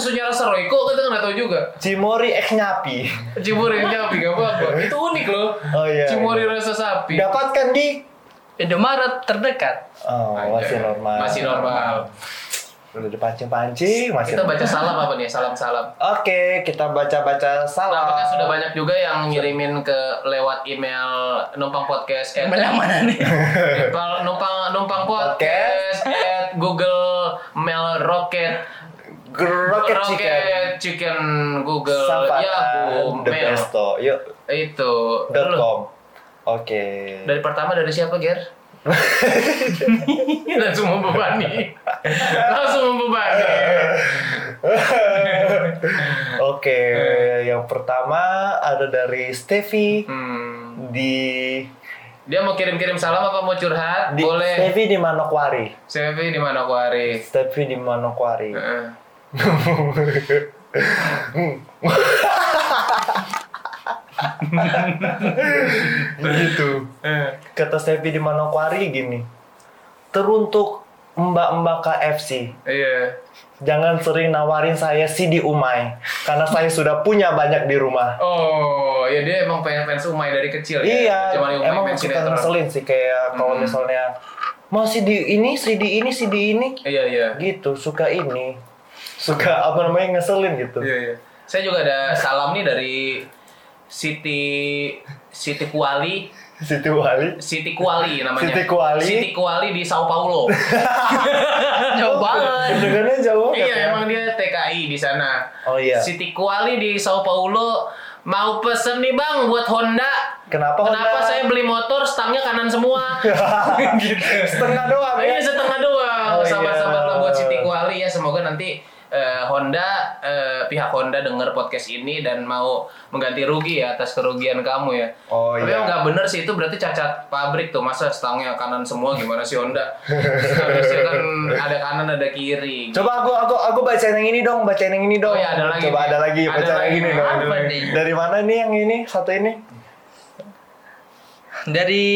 susunya rasa Royco kita nggak tahu juga. Cimori X nyapi. Cimori nyapi gak apa-apa. [LAUGHS] Itu unik loh. Oh, iya, Cimori iya. rasa sapi. Dapatkan di Indomaret terdekat. Oh, masih normal. Masih normal. Udah dipancing-pancing, masih Kita baca salam apa nih? Salam-salam. Oke, kita baca-baca salam. Apakah sudah banyak juga yang ngirimin ke lewat email numpang podcast at, Yang mana nih? [LAUGHS] numpang numpang numpang podcast at Google Mail Rocket Rocket Chicken. Chicken Google Sampai Yahoo the Mail best toh. Yuk, itu dot com. Oke. dari pertama dari siapa Ger? [LAUGHS] langsung membebani langsung membebani Oke, yang pertama ada dari Steffi hmm. di dia mau kirim-kirim salam apa mau curhat di boleh Steffi di Manokwari. Sevi di mana Kuari Steffi di Manokwari. Heeh. gitu. Eh. Kata Steffi di Manokwari gini. Teruntuk mbak-mbak KFC Iya. jangan sering nawarin saya CD Umay karena saya sudah punya banyak di rumah. Oh, ya dia emang pengen fans Umay dari kecil ya. Iya, Cuma Umay emang suka ngeselin sih kayak kalau Hmm. misalnya mau CD ini, CD ini, CD ini, Iya, iya. gitu suka ini, suka apa namanya ngeselin gitu. Iya, iya. Saya juga ada salam nih dari Siti Siti Kuali, Siti Wali. Siti Kuali namanya. Siti Kuali? Siti Kuali di Sao Paulo. [LAUGHS] Jauh banget. Dengarnya jauh banget iya, ya. emang dia TKI di sana. Oh iya. Siti Kuali di Sao Paulo mau pesen nih bang buat Honda. Kenapa Kenapa Honda? saya beli motor stangnya kanan semua? [LAUGHS] gitu. Setengah doang ya. Iya setengah doang. Oh, Sabar-sabar iya. lah buat Siti Kuali ya. Semoga nanti eh, Honda eh, pihak Honda denger podcast ini dan mau mengganti rugi ya atas kerugian kamu ya. Oh, Tapi iya. nggak bener sih itu berarti cacat pabrik tuh masa stangnya kanan semua gimana sih Honda? Harusnya kan [LAUGHS] ada kanan ada kiri. Coba aku aku aku bacain yang ini dong, bacain yang ini dong. Oh iya, ada lagi Coba nih. ada lagi, Ada bacain yang lagi ini nih, dong. ada Apa lagi. nih? Dari mana nih yang ini? Satu ini? Dari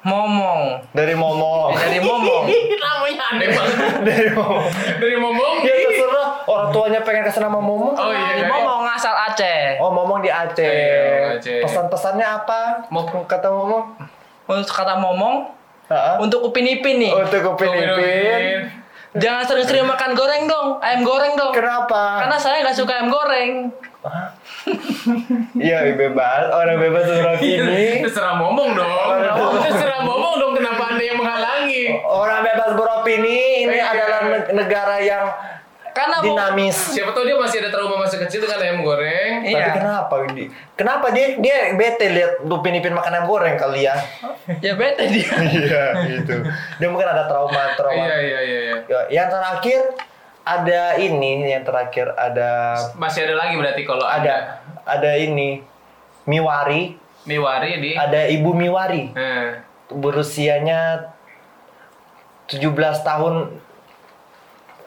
Momong. Dari Momo. Dari Momong. [LAUGHS] Namanya aneh banget. Dari Momo. Dari ngomong. Ya terserah orang tuanya pengen ke sana sama Momo. Oh iya. Dari iya. Momong asal Aceh. Oh, Momong di Aceh. Iya, Aceh. Pesan-pesannya apa? Mau- kata Momong? Untuk kata Momong, Heeh. untuk Upin Ipin nih. Untuk Upin Ipin. Jangan sering-sering makan goreng dong, ayam goreng dong. Kenapa? Karena saya nggak suka ayam goreng. Iya, bebas. Orang bebas seperti ini. Terserah ngomong dong. Terserah ngomong dong kenapa anda yang menghalangi. Orang bebas beropini ini Iya. adalah ne- negara yang Karena mau- dinamis. Siapa tahu dia masih ada trauma masa kecil dengan ayam goreng. Iya. Tapi kenapa? Di- Kenapa dia dia bete lihat Upin Ipin makan ayam goreng kali ya? ya bete dia. [LAUGHS] Iya, gitu. Dia mungkin ada trauma trauma. Iya iya iya. iya. Ya, Yang terakhir ada ini, yang terakhir ada Masih ada lagi berarti kalau ada ada ini Miwari, Miwari di. ada Ibu Miwari. Eh, Berusianya 17 tahun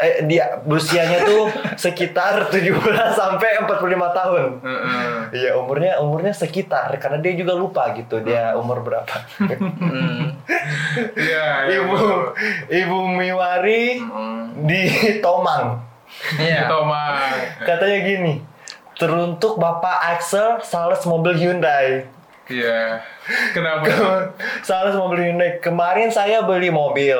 eh dia berusianya tuh sekitar 17 sampai 45 tahun. Iya, umurnya umurnya sekitar karena dia juga lupa gitu dia umur berapa. Hmm. Iya. iya. Ibu Ibu Miwari Hmm. di Tomang. Iya. Toma. Katanya gini, teruntuk Bapak Axel sales mobil Hyundai. Iya. Kenapa? sales mobil Hyundai. Kemarin saya beli mobil.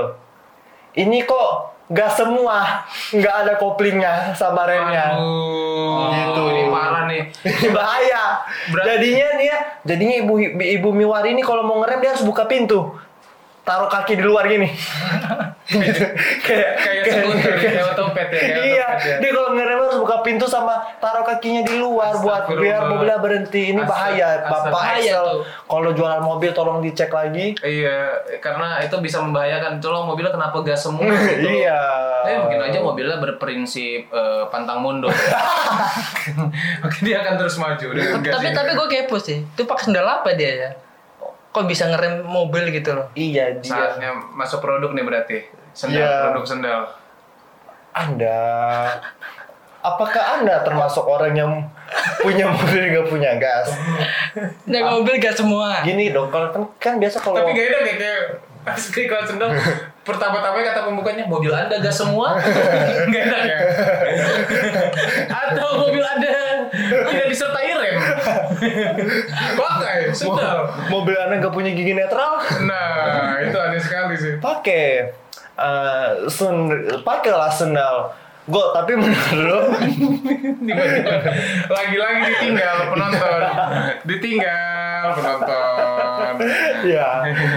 Ini kok nggak semua, nggak ada koplingnya sama remnya. Aduh. Gitu. Ini parah nih. Ini bahaya. Berat- Jadinya dia, jadinya ibu ibu Miwari ini kalau mau ngerem dia harus buka pintu. Taruh kaki di luar gini. Kayak Kayak skuter, kayak otopet ya, kayak iya, otopet ya. dia kalau ngerem harus buka pintu sama taruh kakinya di luar buat biar mobilnya berhenti. Ini Astag- bahaya. Bapak tuh. kalau jualan mobil tolong dicek lagi. Iya, karena itu bisa membahayakan. Tolong mobilnya kenapa gas semua? [LAUGHS] gitu. iya. Eh mungkin aja mobilnya berprinsip eh, pantang mundur. [LAUGHS] mungkin dia akan terus maju tapi tapi gue kepo sih. Itu pakai sendal apa dia ya? Kok bisa ngerem mobil gitu loh? Iya dia. saatnya masuk produk nih berarti. Sendal, Iya. produk sendal. Anda, apakah Anda termasuk orang yang punya mobil nggak punya gas? Naik mobil gak semua. Gini dong, kalau kan, kan biasa kalau Tapi gak enak ya kayak asli kalau sendal [LAUGHS] pertama-tama kata pembukanya mobil anda gas semua [LAUGHS] gak enak ya [LAUGHS] atau mobil anda tidak disertai rem pakai sendal mobil Anda nggak punya gigi netral, nah itu aneh sekali sih. Pakai eh sen, pakailah sendal. Gue tapi menurut lagi-lagi ditinggal penonton. Ditinggal penonton [LAUGHS] ya,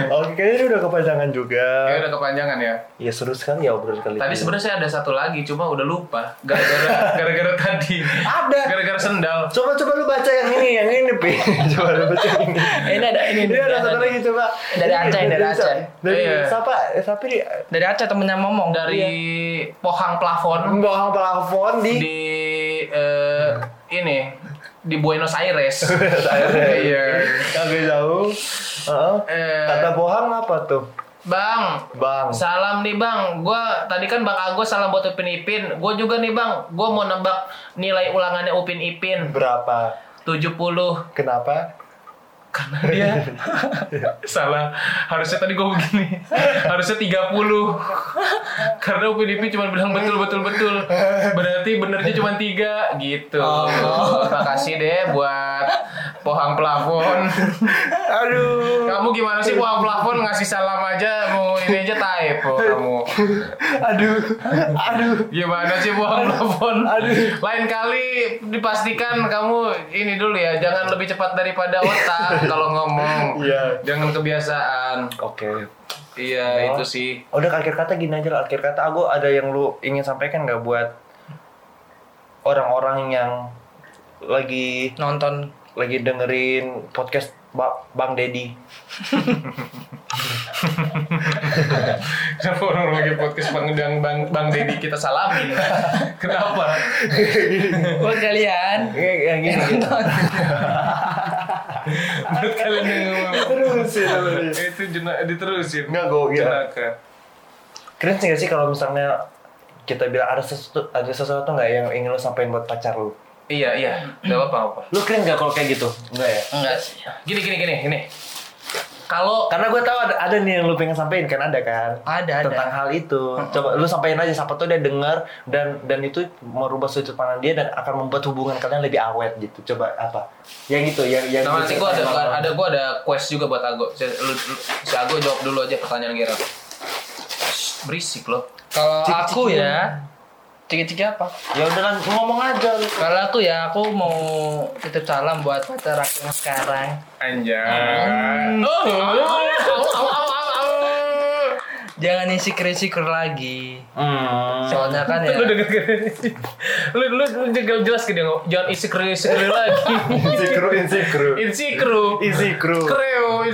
oke kayaknya ini udah kepanjangan juga. ya udah kepanjangan ya Ya seru sekali ya obrolan kali tadi sebenarnya saya ada satu lagi cuma udah lupa gara-gara [LAUGHS] gara-gara tadi Ada. gara-gara sendal Coba coba lu baca yang ini, yang ini pi. [LAUGHS] coba lu baca yang ini. Ini ada ini. Ini ada satu lagi coba. Dari Aceh, dari Aceh. Dari Iya. siapa? Eh, Siapa di Dari Aceh temennya ngomong. dari Pohang Plafon Bawang plafon di di eh, ini di Buenos Aires. [LAUGHS] Iya. Kagak jauh. Eh, Kata bohong apa tuh? Bang, Bang. salam nih bang. Gua tadi kan bang Agus salam buat Upin Ipin. Gue juga nih bang. Gue mau nebak nilai ulangannya Upin Ipin. Berapa? 70 Kenapa? Karena dia [LAUGHS] salah. Harusnya tadi gue begini. Harusnya 30 karena UPDP cuma bilang betul betul betul. Berarti benernya cuma tiga gitu. Makasih deh buat pohang plafon Aduh. kamu gimana sih pohang plafon ngasih salam aja mau ini aja typo kamu Aduh. Aduh. gimana sih pohang plafon lain kali dipastikan kamu ini dulu ya jangan lebih cepat daripada otak kalau ngomong Iya. jangan kebiasaan Oke. iya Oh. itu sih Udah akhir kata gini aja lah. Akhir kata aku ada yang lu ingin sampaikan nggak buat orang-orang yang lagi nonton lagi dengerin podcast Ba- Bang Dedi. Kenapa orang lagi podcast bang bang bang, bang Dedi kita salamin? Kenapa? buat kalian yang gini. gitu. Menurut kalian yang Terusin. itu jenak diterusin. Enggak gue ya. Jenaka. Keren sih kalau misalnya kita bilang ada sesuatu ada sesuatu nggak yang ingin lu sampaikan buat pacar lu? Iya iya, nggak apa apa. Lu keren nggak kalau kayak gitu? Enggak ya? enggak sih Gini gini gini gini. Kalau Karena gue tahu ada, ada nih yang lu pengen sampaikan kan ada kan? Ada, ada. Tentang hal itu. Coba lu sampaikan aja siapa tuh dia denger dan dan itu merubah sudut pandang dia dan akan membuat hubungan kalian lebih awet gitu. Coba apa? Yang itu yang yang lu nanti gua ada ceritain sama- ada gua ada quest juga buat Ago. Si, lu, si Ago jawab dulu aja pertanyaan Gera. Shh, Berisik loh. kalau aku ya ciki-ciki apa Ya udah kan ngomong aja lu. kalau aku ya aku mau titip salam buat pacar aku yang sekarang Anjay. Oh. jangan insecure-insecure lagi Hmm. soalnya kan ya Lu denger lu lu lu jangan jelas ke dia ngomong. jangan insecure insecure lagi. Insecure, insecure. Insecure. Insecure. Kreo,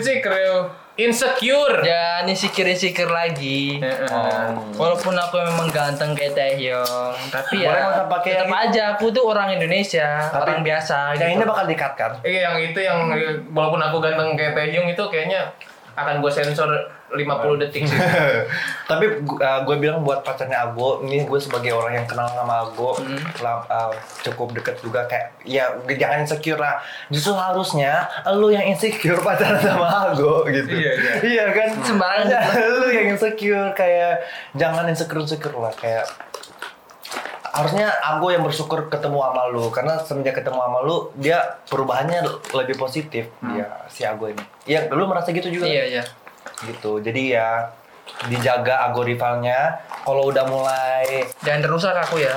insecure. Insecure. jangan insecure-insecure lagi Heeh. walaupun aku memang ganteng kayak Taehyung tapi ya pakai tetap yang aja aku tuh orang Indonesia Tapi orang biasa Yang gitu. ini bakal dikat kan? Iya yang itu yang walaupun aku ganteng kayak Taehyung itu kayaknya akan gue sensor 50 detik sih. [LAUGHS] Tapi gue bilang buat pacarnya Ago, ini gue sebagai orang yang kenal sama Ago, lah, uh, cukup deket juga kayak ya jangan insecure lah. Justru harusnya lu yang insecure pacaran sama Ago gitu. Iya, iya. iya kan? Sembarangan. Ya, [LAUGHS] lu yang insecure kayak jangan insecure insecure lah kayak harusnya Ago yang bersyukur ketemu sama lu karena semenjak ketemu sama lu dia perubahannya lebih positif dia si Ago ini. Iya, lu merasa gitu juga? iya iya gitu jadi ya dijaga ago rivalnya kalau udah mulai jangan rusak aku ya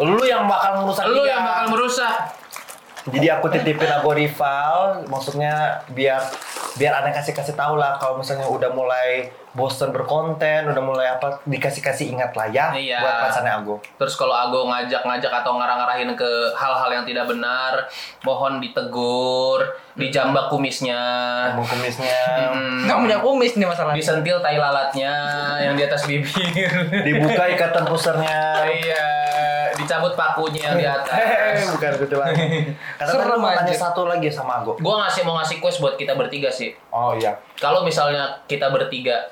lu yang bakal merusak Lu dia. yang bakal merusak. Jadi aku titipin ago rival maksudnya biar biar aneh kasih kasih tahu lah kalau misalnya udah mulai bosen berkonten udah mulai apa dikasih kasih ingat lah ya Iya. buat pacarnya ago Terus kalau Ago ngajak-ngajak atau ngarah-ngarahin ke hal-hal yang tidak benar, mohon ditegur, dijambak kumisnya, Kamu kumisnya. Hmm, nggak punya kumis nih masalahnya. Disentil tai lalatnya yang di atas bibir. dibuka ikatan pusernya. Iya, dicabut pakunya yang di atas. Hehehe, [LAUGHS] bukan gitu lagi kata tadi Serem lu mau satu lagi sama ago Gua ngasih mau ngasih quest buat kita bertiga sih. oh iya Kalau misalnya kita bertiga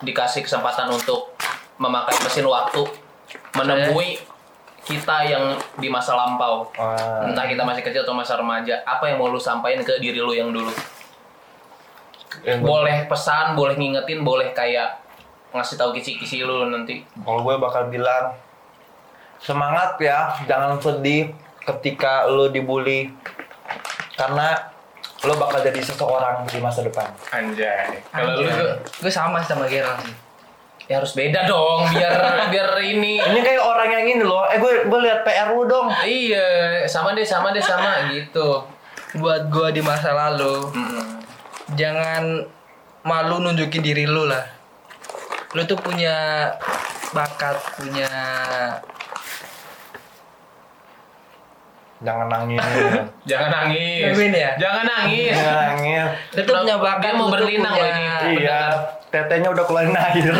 dikasih kesempatan untuk memakai mesin waktu menemui kita yang di masa lampau, Ah. entah kita masih kecil atau masa remaja, apa yang mau lu sampaikan ke diri lu yang dulu? Yang Boleh pesan, boleh ngingetin, boleh kayak ngasih tahu kisi-kisi lu nanti. Kalau gue bakal bilang semangat ya, jangan sedih ketika lo dibully karena lo bakal jadi seseorang di masa depan. Anjay. Kalau lu tuh gue sama sama Gerald sih ya harus beda dong biar [LAUGHS] biar ini Ini kayak orang yang ini loh, eh gue gue lihat PR lu dong. iya sama deh sama deh sama [LAUGHS] gitu buat gue di masa lalu Mm-mm. jangan malu nunjukin diri lu lah lu tuh punya bakat punya Jangan nangis. [LAUGHS] jangan nangis Nungguin ya? jangan nangis Jangan nangis. punya bakat Dia mau berlinang loh ini. Iya, tetenya udah keluarin air. [LAUGHS]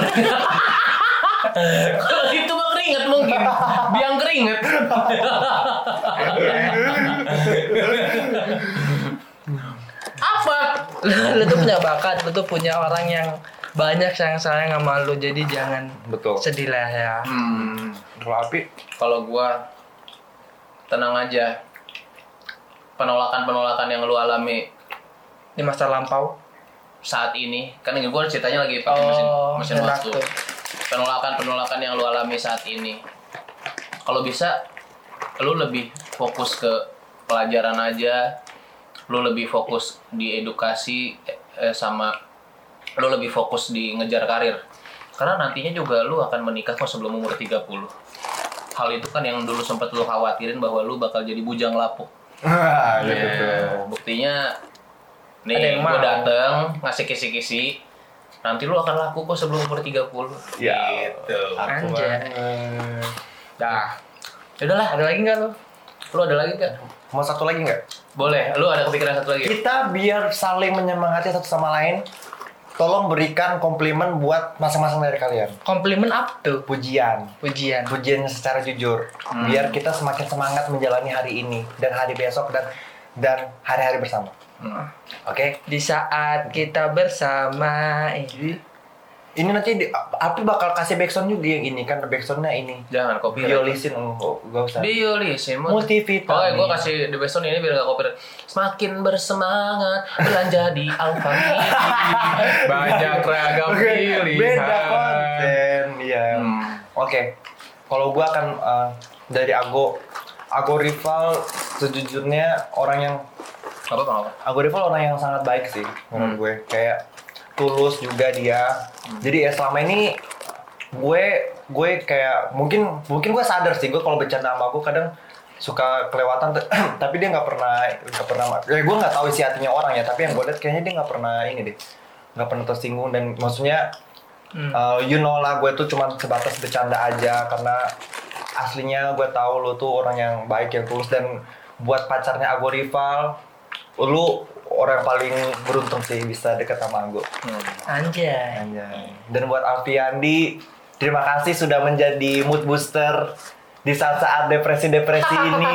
kalau itu mah keringet mungkin biang keringet apa [LAUGHS] lu tuh punya bakat lu tuh punya orang yang banyak sayang sayang sama lu jadi jangan Betul. sedih lah ya hmm, Kalau api, kalau gua tenang aja. Penolakan penolakan yang lu alami di masa lampau. saat ini kan gue ceritanya lagi pakai mesin Oh, mesin enak waktu tuh. penolakan penolakan yang lu alami saat ini. Kalau bisa lu lebih fokus ke pelajaran aja. Lu lebih fokus di edukasi eh, sama lu lebih fokus di ngejar karir. Karena nantinya juga lu akan menikah kok sebelum umur 30 hal itu kan yang dulu sempat lu khawatirin bahwa lu bakal jadi bujang lapuk Ah, iya Nah, betul. buktinya nih Ada yang gue mau. dateng ngasih kisi-kisi nanti lu akan laku kok sebelum umur 30 Ya, gitu. Anjay. dah. Udahlah ada lagi nggak lo lu ada lagi gak? Mau satu lagi nggak? boleh. Lu ada kepikiran satu lagi? Kita biar saling menyemangati satu sama lain, tolong berikan komplimen buat masing-masing dari kalian. komplimen up tuh Pujian. pujian Pujian secara jujur. Hmm. Biar kita semakin semangat menjalani hari ini dan hari besok dan dan hari-hari bersama. Hmm. Oke? di saat kita bersama ini Ini nanti di, Api bakal kasih backsound juga yang ini kan backsoundnya ini. jangan kopi Biolisin, oh, gak usah. Biolisin Multivitamin. Oke, gue kasih the best one ini biar gak copyright. Semakin bersemangat belanja di [LAUGHS] Alfamidi. Banyak ragam pilihan. beda konten, iya. Hmm. Oke, kalau gua akan uh, dari Ago, Ago rival sejujurnya orang yang gak apa. Ago rival orang yang sangat baik sih menurut Hmm. gue. Kayak tulus juga dia. Jadi ya selama ini gue gue kayak mungkin mungkin gue sadar sih gue kalau bercanda sama gue kadang suka kelewatan [CLEARS THROAT] tapi dia nggak pernah nggak pernah ya gue nggak tahu isi hatinya orang ya tapi yang gue lihat kayaknya dia nggak pernah ini deh nggak pernah tersinggung dan maksudnya Hmm. Uh, you know lah gue tuh cuma sebatas bercanda aja karena aslinya gue tahu lu tuh orang yang baik yang tulus dan buat pacarnya Ago rival lu orang paling beruntung sih bisa deket sama Ago anjay. Anjay. dan buat Alfiandi terima kasih sudah menjadi mood booster di saat-saat depresi-depresi [LAUGHS] ini.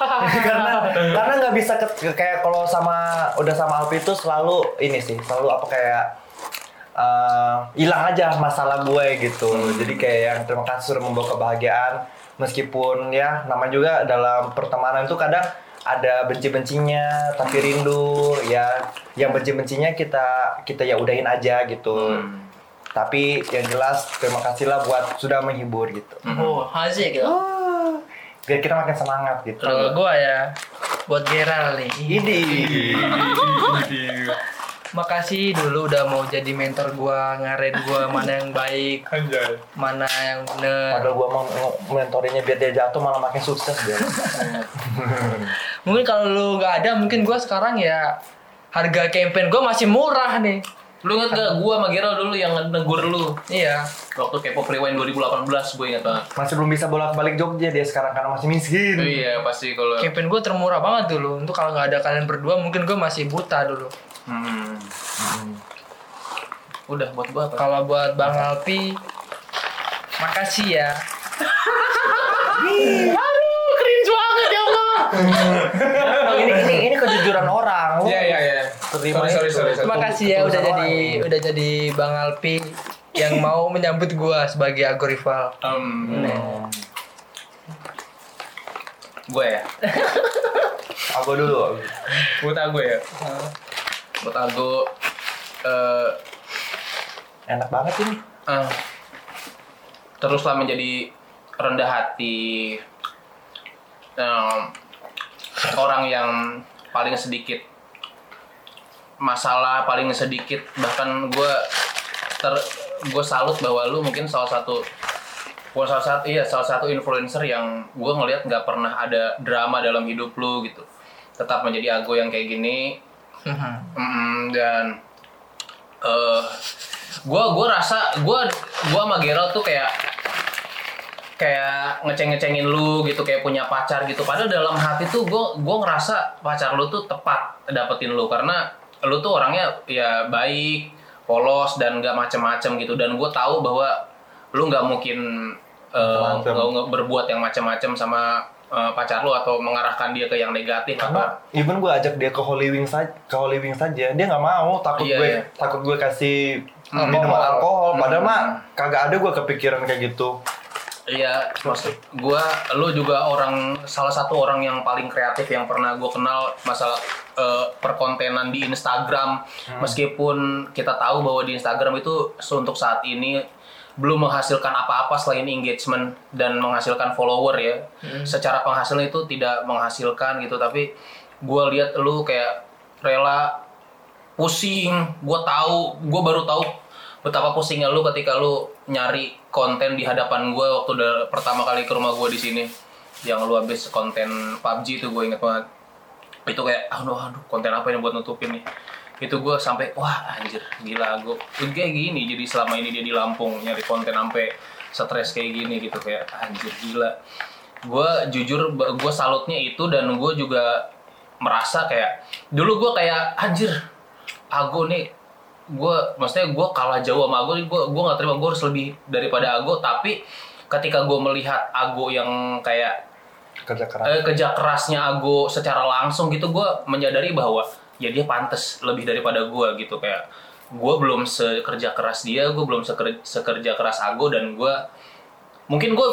[LAUGHS] Karena karena nggak bisa ke- kayak kalau sama udah sama Alfi itu selalu ini sih selalu apa kayak eh, hilang aja masalah gue gitu. Jadi kayak yang terima kasih sudah membawa kebahagiaan. Meskipun ya nama juga dalam pertemanan itu kadang ada benci-bencinya tapi rindu ya. Yang benci-bencinya kita kita ya udahin aja gitu. Tapi yang jelas terima kasihlah buat sudah menghibur gitu. Oh asik ya biar kita makin semangat gitu. Kalau gua ya buat Geral nih. Ini makasih dulu udah mau jadi mentor gua ngarahin gua mana yang baik mana yang bener. Padahal gua mau mentorinnya biar dia jatuh malah makin sukses dia. [LAUGHS] Mungkin kalau lu nggak ada mungkin gua sekarang ya harga campaign gua masih murah nih. Lu inget gak gua sama Gerald dulu yang negur lu? Iya. Waktu K-pop Rewind 2018 gue inget banget. masih belum bisa bolak balik Jogja dia sekarang karena masih miskin. Oh, iya pasti kalau campaign gua termurah banget dulu. Untuk kalau nggak ada kalian berdua mungkin gua masih buta dulu Hmm. Udah buat gua apa? kalau buat Bang Alpi makasih ya [LAUGHS] Aduh, cringe banget ya Allah. [LAUGHS] ini ini ini kejujuran orang Iya iya iya. terima Sorry sorry sorry. sorry. Terima kasih ya udah jadi udah jadi Bang Alpi yang [LAUGHS] mau menyambut gua sebagai Ago rival. Um, gue ya. aku dulu Buat aku ya. Buat aku eh enak banget ini. eh, teruslah menjadi rendah hati Em, orang yang paling sedikit masalah paling sedikit. Bahkan gue ter gue salut bahwa lu mungkin salah satu gua salah satu iya salah satu influencer yang gue ngelihat nggak pernah ada drama dalam hidup lu gitu. Tetap menjadi ago yang kayak gini Mm, dan eh gua gua rasa gua gua sama Gerald tuh kayak kayak ngeceng-ngecengin lu gitu kayak punya pacar gitu. Padahal dalam hati tuh gua gua ngerasa pacar lu tuh tepat dapetin lu. Karena lu tuh orangnya ya baik polos dan gak macem-macem gitu. Dan gue tahu bahwa lu nggak mungkin eh, nggak nggak berbuat yang macem-macem sama eh, pacar lu atau mengarahkan dia ke yang negatif karena atau even gue ajak dia ke Holy Wings saja ke Holy Wings saja dia nggak mau takut Iya, gue iya. takut gue kasih Alkohol. minuman alkohol padahal Hmm. mah kagak ada gue kepikiran kayak gitu Iya, maksud gua lu juga orang salah satu orang yang paling kreatif yang pernah gua kenal masalah eh, perkontenan di Instagram. Meskipun kita tahu bahwa di Instagram itu untuk saat ini belum menghasilkan apa-apa selain engagement dan menghasilkan follower ya. Secara penghasilan itu tidak menghasilkan gitu, tapi gua lihat lu kayak rela pusing. Gue tahu gue baru tahu betapa pusingnya lu ketika lu nyari konten di hadapan gue waktu udah pertama kali ke rumah gue di sini. Yang lu habis konten PUBG itu gue inget banget. Itu kayak aduh aduh konten apa ini buat nutupin nih itu gue sampai wah anjir gila gue kayak gini jadi selama ini dia di Lampung nyari konten sampai stres kayak gini gitu kayak anjir gila. Gue jujur gue salutnya itu dan gue juga merasa kayak dulu gue kayak anjir Ago nih gue maksudnya gue kalah jauh sama Ago gue gue nggak terima gue harus lebih daripada Ago. Tapi ketika gue melihat Ago yang kayak kerja keras. eh, kerja kerasnya Ago secara langsung gitu gue menyadari bahwa ya dia pantas lebih daripada gue gitu. Kayak gue belum sekerja keras dia gue belum seker- sekerja keras Ago dan gue mungkin gue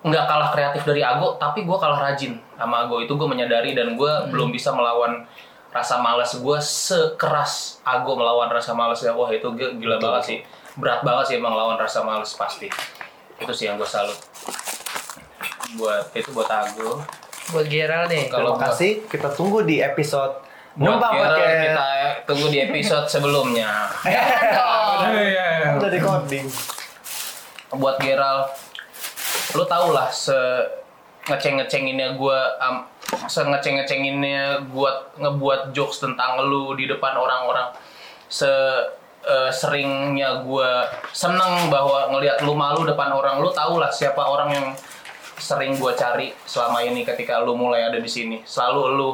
nggak kalah kreatif dari Ago tapi gue kalah rajin sama Ago. Itu gue menyadari dan gue belum bisa melawan rasa malas gue sekeras Ago melawan rasa malas ya wah itu gila banget sih. Berat banget sih emang lawan rasa malas pasti. Itu sih yang gue salut. Buat itu buat Ago. Buat Gerald nih. kalau kasih. Kita tunggu di episode numpang pakai kita tunggu di episode sebelumnya. [LAUGHS] Udah recording. Buat Gerald lu tau lah se ngeceng ngecenginnya gue um, se ngeceng ngecenginnya buat ngebuat jokes tentang lu di depan orang-orang. Se eh, seringnya gue seneng bahwa ngelihat lu malu depan orang. Lu tau lah siapa orang yang sering gue cari selama ini ketika lu mulai ada di sini. Selalu lu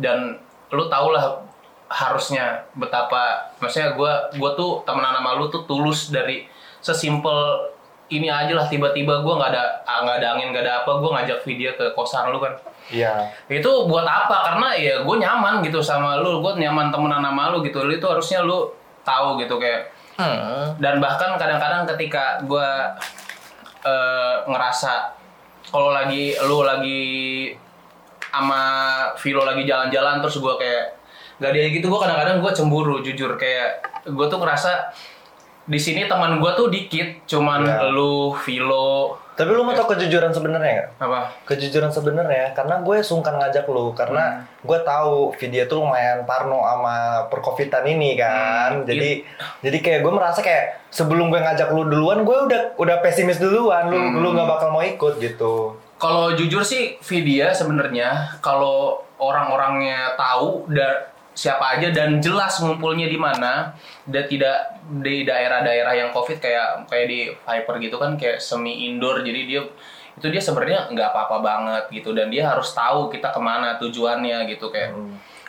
dan lu tau lah harusnya betapa maksudnya gue gue tuh temenan sama lu tuh tulus dari sesimpel ini aja lah tiba-tiba gue nggak ada ah, nggak ada angin nggak ada apa gue ngajak video ke kosan lu kan. Iya. Itu buat apa? Karena ya gue nyaman gitu sama lu gue nyaman temenan sama lu gitu. Lu itu harusnya lu tahu gitu kayak Hmm. dan bahkan kadang-kadang ketika gue eh, ngerasa kalau lagi lu lagi sama Vilo lagi jalan-jalan terus gue kayak gak dia gitu. Gue kadang-kadang gue cemburu jujur. Kayak gue tuh ngerasa di sini teman gue tuh dikit cuman Iya. lu Vilo. Tapi lu mau tau kejujuran sebenarnya nggak? Apa? Kejujuran sebenarnya karena gue sungkan ngajak lu karena gue tahu video tuh lumayan parno sama perkovitan ini kan. Hmm, jadi jadi kayak gue merasa kayak sebelum gue ngajak lu duluan gue udah udah pesimis duluan. Lu Hmm. lu nggak bakal mau ikut gitu Kalau jujur sih Vidya sebenarnya kalau orang-orangnya tahu da, siapa aja dan jelas ngumpulnya di mana dan tidak di daerah-daerah yang covid kayak kayak di Viper gitu kan kayak semi indoor jadi dia itu dia sebenarnya nggak apa-apa banget gitu dan dia harus tahu kita ke mana tujuannya gitu kayak.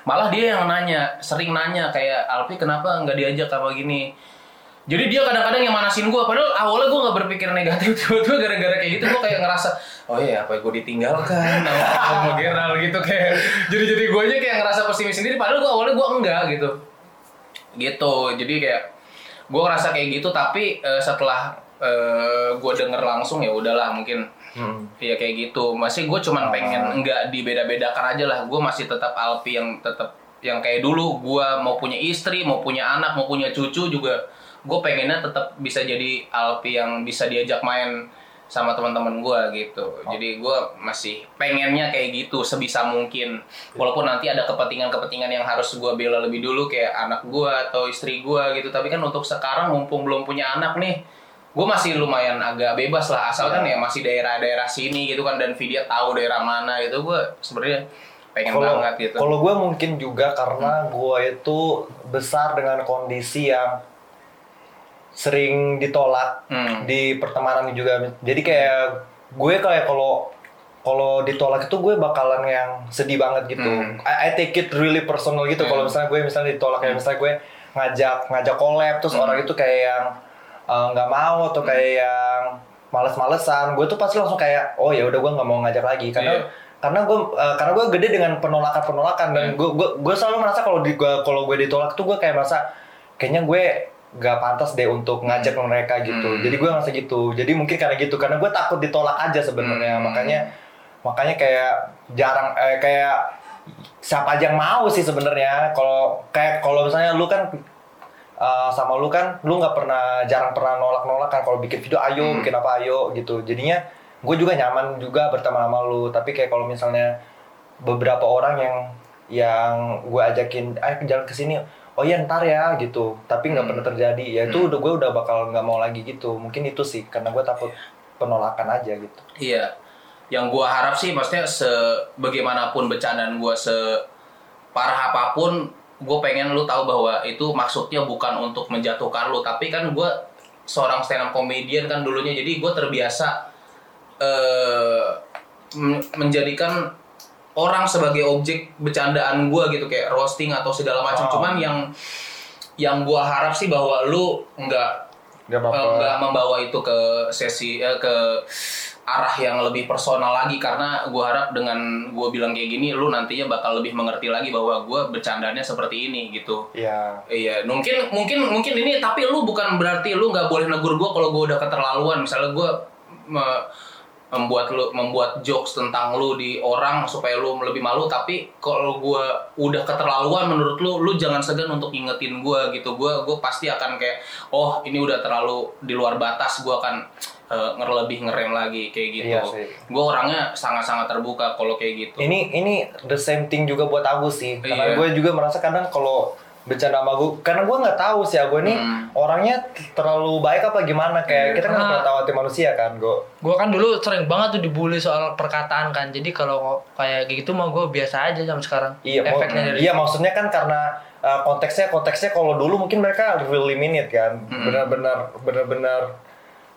Malah dia yang nanya sering nanya kayak Alfi kenapa nggak diajak apa gini jadi dia kadang-kadang yang manasin gue padahal awalnya gue nggak berpikir negatif [LAUGHS] tiba-tiba gara-gara kayak gitu gue kayak ngerasa oh iya apa gue ditinggalkan sama Gerald gitu kayak jadi jadi gue aja kayak ngerasa pesimis sendiri padahal gue awalnya gue enggak gitu gitu jadi kayak gue ngerasa kayak gitu tapi eh, setelah gue denger langsung ya udahlah mungkin Hmm. Iya kayak gitu. Masih gue cuman pengen enggak dibeda-bedakan aja lah. Gue masih tetap Alpi yang tetap yang kayak dulu. Gue mau punya istri, mau punya anak, mau punya cucu juga. Gue pengennya tetap bisa jadi Alpi yang bisa diajak main sama teman-teman gue gitu. Jadi gue masih pengennya kayak gitu sebisa mungkin. Walaupun nanti ada kepentingan-kepentingan yang harus gue bela lebih dulu kayak anak gue atau istri gue gitu. Tapi kan untuk sekarang mumpung belum punya anak nih, gue masih lumayan agak bebas lah asalkan ya masih daerah-daerah sini gitu kan dan Vidya tahu daerah mana gitu gue sebenarnya pengen Kalau banget gitu kalau gue mungkin juga karena gue itu besar dengan kondisi yang sering ditolak Hmm. di pertemanan juga. Jadi kayak gue kayak kalau kalau ditolak itu gue bakalan yang sedih banget gitu. Hmm. I, I take it really personal gitu. Kalau Hmm. misalnya gue misalnya ditolak kayak misalnya gue ngajak ngajak collab terus Hmm. orang itu kayak yang uh, nggak mau atau kayak yang males-malesan, gue tuh pasti langsung kayak oh ya udah gue nggak mau ngajak lagi karena Iya. karena gue uh, karena gue gede dengan penolakan penolakan dan Hmm. gue gue gue selalu merasa kalau di gue kalau gue ditolak tuh gue kayak merasa kayaknya gue nggak pantas deh untuk ngajak mereka gitu. Hmm. jadi gue ngerasa gitu. Jadi mungkin karena gitu karena gue takut ditolak aja sebenarnya. Hmm. makanya makanya kayak jarang eh, kayak siapa aja yang mau sih sebenarnya. Kalau kayak kalau misalnya lu kan uh, sama lu kan lu nggak pernah jarang pernah nolak nolak kan kalau bikin video ayo Hmm. bikin apa ayo gitu. Jadinya gue juga nyaman juga berteman sama lu. Tapi kayak kalau misalnya beberapa orang yang yang gue ajakin ayo jalan ke sini oh iya ntar ya gitu. Tapi nggak Hmm. pernah terjadi. Ya itu udah gue udah bakal nggak mau lagi gitu. Mungkin itu sih karena gue takut penolakan aja gitu. Iya. Yang gua harap sih maksudnya sebagaimanapun bercandaan gua separah apa pun, gue pengen lu tahu bahwa itu maksudnya bukan untuk menjatuhkan lu, tapi kan gua seorang stand up comedian kan dulunya, jadi gue terbiasa eh men- menjadikan orang sebagai objek bercandaan gua gitu kayak roasting atau segala macam. Oh. Cuman yang yang gua harap sih bahwa lu nggak Eh, nggak membawa itu ke sesi eh, ke arah yang lebih personal lagi. Karena gue harap dengan gue bilang kayak gini lu nantinya bakal lebih mengerti lagi bahwa gue bercandanya seperti ini gitu. Ya iya mungkin mungkin mungkin ini tapi lu bukan berarti lu nggak boleh negur gue kalau gue udah keterlaluan. Misalnya gue membuat lu membuat jokes tentang lu di orang supaya lu lebih malu. Tapi kalau gue udah keterlaluan menurut lu lu jangan segan untuk ingetin gue gitu. Gue gue pasti akan kayak oh ini udah terlalu di luar batas gue akan eh, nger lebih ngerem lagi kayak gitu. Iya gue orangnya sangat sangat terbuka kalau kayak gitu. Ini ini the same thing juga buat Agus sih. Karena Iya. gue juga merasa kadang kalau bercanda sama gue karena gue nggak tahu sih aku ini Hmm. orangnya terlalu baik apa gimana. Kayak kita kan nggak pernah tahu hati manusia kan gue Gue kan dulu sering banget tuh dibully soal perkataan kan. Jadi kalau kayak gitu mah gue biasa aja sampai sekarang. iya mau- Efeknya dari iya maksudnya kan karena uh, konteksnya konteksnya kalau dulu mungkin mereka really mean it kan. Hmm. benar-benar benar-benar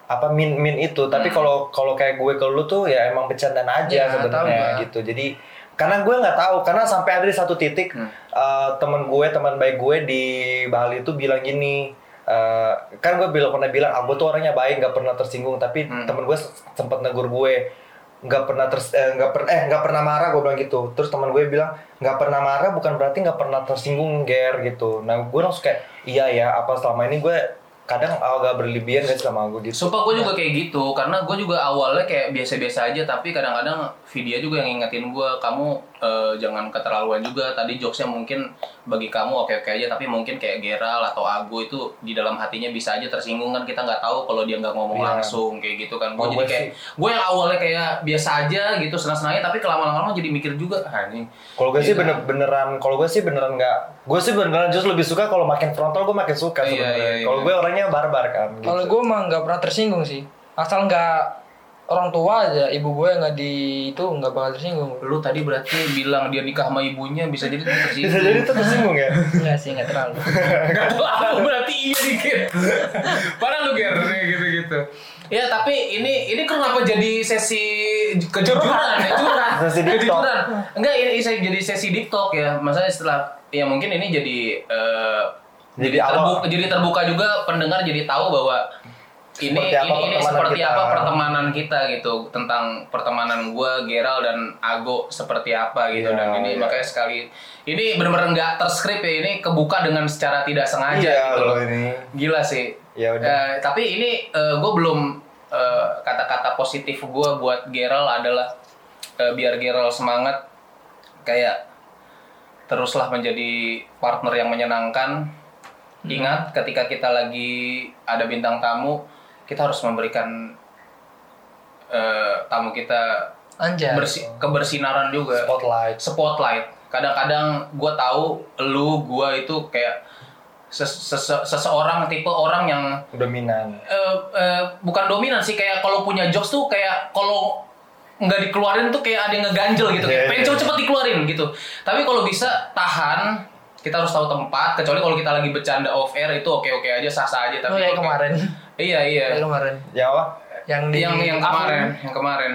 apa min min itu. Tapi kalau kalau kayak gue ke lu tuh ya emang bercandaan aja Ya, sebenarnya gitu. Jadi karena gue nggak tahu karena sampai ada di satu titik Hmm. uh, teman gue teman baik gue di Bali itu bilang gini uh, kan gue bilang pernah bilang aku tuh orangnya baik nggak pernah tersinggung tapi Hmm. temen gue sempat negur gue nggak pernah ters eh, nggak per eh nggak pernah marah gue bilang gitu terus teman gue bilang nggak pernah marah bukan berarti nggak pernah tersinggung ger gitu nah gue langsung kayak iya ya apa selama ini gue kadang agak berlebihan guys sama gue gitu. Sumpah gue juga kayak gitu karena gue juga awalnya kayak biasa-biasa aja tapi kadang-kadang Vidya juga yang ngingetin gue kamu eh, jangan keterlaluan juga tadi jokesnya mungkin bagi kamu oke-oke aja tapi mungkin kayak Geral atau Ago itu di dalam hatinya bisa aja tersinggung kan kita nggak tahu kalau dia nggak ngomong Iya. langsung kayak gitu kan gue Oh, jadi kayak gue yang awalnya kayak biasa aja gitu senang-senangnya tapi kelama-lama jadi mikir juga ah ini kalau gue sih Gitu. bener beneran kalau gue sih beneran nggak gue sih beneran justru lebih suka kalau makin frontal gue makin suka Iya, sebenarnya iya, iya. kalau gue orangnya barbar kan gitu. Kalau gue mah nggak pernah tersinggung sih. Asal nggak orang tua aja, ibu gue nggak di itu nggak bakal tersinggung. lu tadi berarti bilang dia nikah sama ibunya bisa jadi tersinggung bisa jadi tuh tersinggung ya [LAUGHS] Enggak sih, nggak terlalu. [LAUGHS] Gak terlalu berarti iya dikit. Padahal lu ger kayak gitu-gitu. Ya tapi ini ini kenapa jadi sesi kejujuran ya curhat. [LAUGHS] Sesi kejujuran. Enggak ini saya jadi sesi deep talk ya. Maksudnya setelah ya mungkin ini jadi eh, Jadi jadi, terbuka, jadi terbuka juga pendengar jadi tahu bahwa ini Seperti apa ini, seperti kita. apa pertemanan kita gitu tentang pertemanan gua Geral dan Ago seperti apa gitu Iya, dan ini iya. makanya sekali ini benar-benar nggak terskrip ya ini kebuka dengan secara tidak sengaja iya gitu loh ini gila sih Ya udah. Eh, tapi ini gue belum eh, kata-kata positif gue buat Geral adalah eh, biar Geral semangat kayak teruslah menjadi partner yang menyenangkan ingat ketika kita lagi ada bintang tamu kita harus memberikan eh, tamu kita Anjay. bersi- kebersinaran juga spotlight spotlight. Kadang-kadang gue tahu lu gue itu kayak ses- sese- seseorang tipe orang yang dominan eh, eh, bukan dominan sih kayak kalau punya jokes tuh kayak kalau nggak dikeluarin tuh kayak ada yang ngeganjel gitu kayak Iya, pengen iya. cepet-cepet dikeluarin gitu tapi kalau bisa tahan kita harus tahu tempat kecuali kalau kita lagi bercanda off air itu oke-oke aja sah-sah aja Oh tapi ya kalau kayak- kemarin. Iya iya. Kemarin. yang apa? Yang di yang yang kemarin yang kemarin.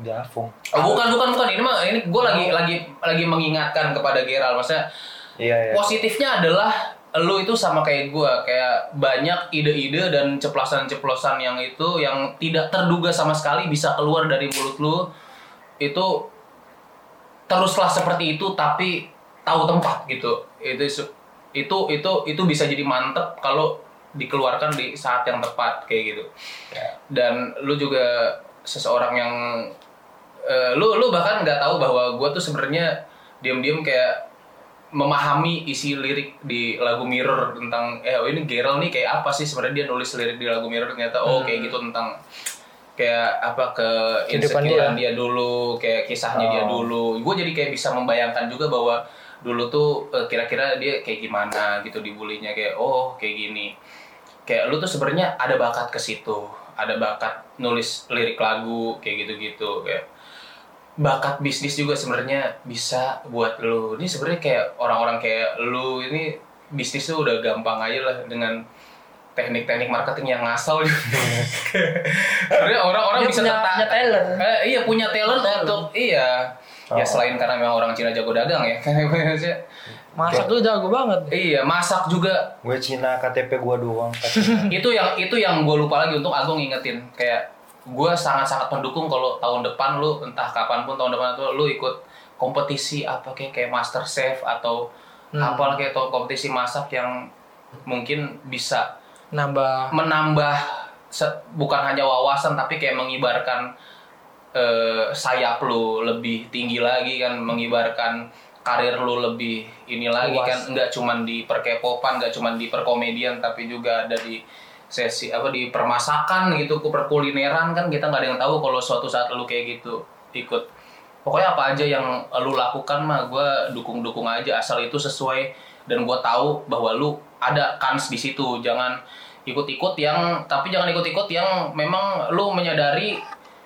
Di Afung Oh, bukan bukan bukan. Ini mah ini gue lagi lagi lagi mengingatkan kepada Geral maksudnya iya iya. positifnya adalah lu itu sama kayak gue kayak banyak ide-ide dan ceplosan-ceplosan yang itu yang tidak terduga sama sekali bisa keluar dari mulut lu. Itu teruslah seperti itu tapi tahu tempat gitu. Itu itu itu itu bisa jadi mantep kalau dikeluarkan di saat yang tepat kayak gitu. Dan lu juga seseorang yang eh, lu lu bahkan nggak tahu bahwa gue tuh sebenarnya diam-diam kayak memahami isi lirik di lagu Mirror tentang eh oh ini Gerald nih kayak apa sih? Sebenarnya dia nulis lirik di lagu Mirror ternyata oh kayak gitu tentang kayak apa ke insecurean dia. dulu kayak kisahnya dia Oh. dulu. Gue jadi kayak bisa membayangkan juga bahwa dulu tuh eh, kira-kira dia kayak gimana gitu dibulinya kayak oh kayak gini kayak lu tuh sebenarnya ada bakat ke situ ada bakat nulis lirik lagu kayak gitu-gitu kayak bakat bisnis juga sebenarnya bisa buat lu ini sebenarnya kayak orang-orang kayak lu ini bisnis tuh udah gampang aja lah dengan teknik-teknik marketing yang ngasal gitu. [LAUGHS] sebenarnya orang-orang bisa punya- tertarik. punya talent. Eh, iya punya talent Talent. untuk iya ya Oh. selain karena memang orang Cina jago dagang ya [LAUGHS] Masak tuh jago banget. iya masak juga Gue Cina KTP gue doang. [LAUGHS] itu yang itu yang gue lupa lagi untuk Agung ngingetin kayak gue sangat-sangat mendukung kalau tahun depan lu entah kapan pun tahun depan itu lu ikut kompetisi apa kayak kayak Master Chef atau Hmm. apalah kayak atau kompetisi masak yang mungkin bisa Nambah menambah se- bukan hanya wawasan tapi kayak mengibarkan eh, sayap lu lebih tinggi lagi kan mengibarkan karir lu lebih ini lagi Luas. kan nggak cuman di perkepopan nggak cuman di perkomedian tapi juga ada di sesi apa di permasakan gitu perkulineran kan kita nggak ada yang tahu kalau suatu saat lu kayak gitu ikut pokoknya apa aja yang lu lakukan mah gue dukung-dukung aja asal itu sesuai dan gue tahu bahwa lu ada kans di situ jangan ikut-ikut yang tapi jangan ikut-ikut yang memang lu menyadari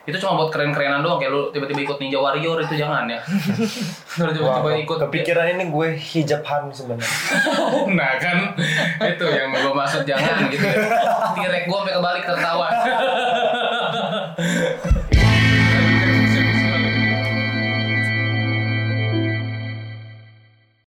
itu cuma buat keren-kerenan doang kayak lu tiba-tiba ikut ninja warrior itu jangan ya. [LAUGHS] Lu tiba-tiba ikut kepikiran ini gue hijab Han sebenarnya. [LAUGHS] nah kan itu yang gue maksud jangan gitu ya. [LAUGHS] Direk gue sampai kebalik tertawa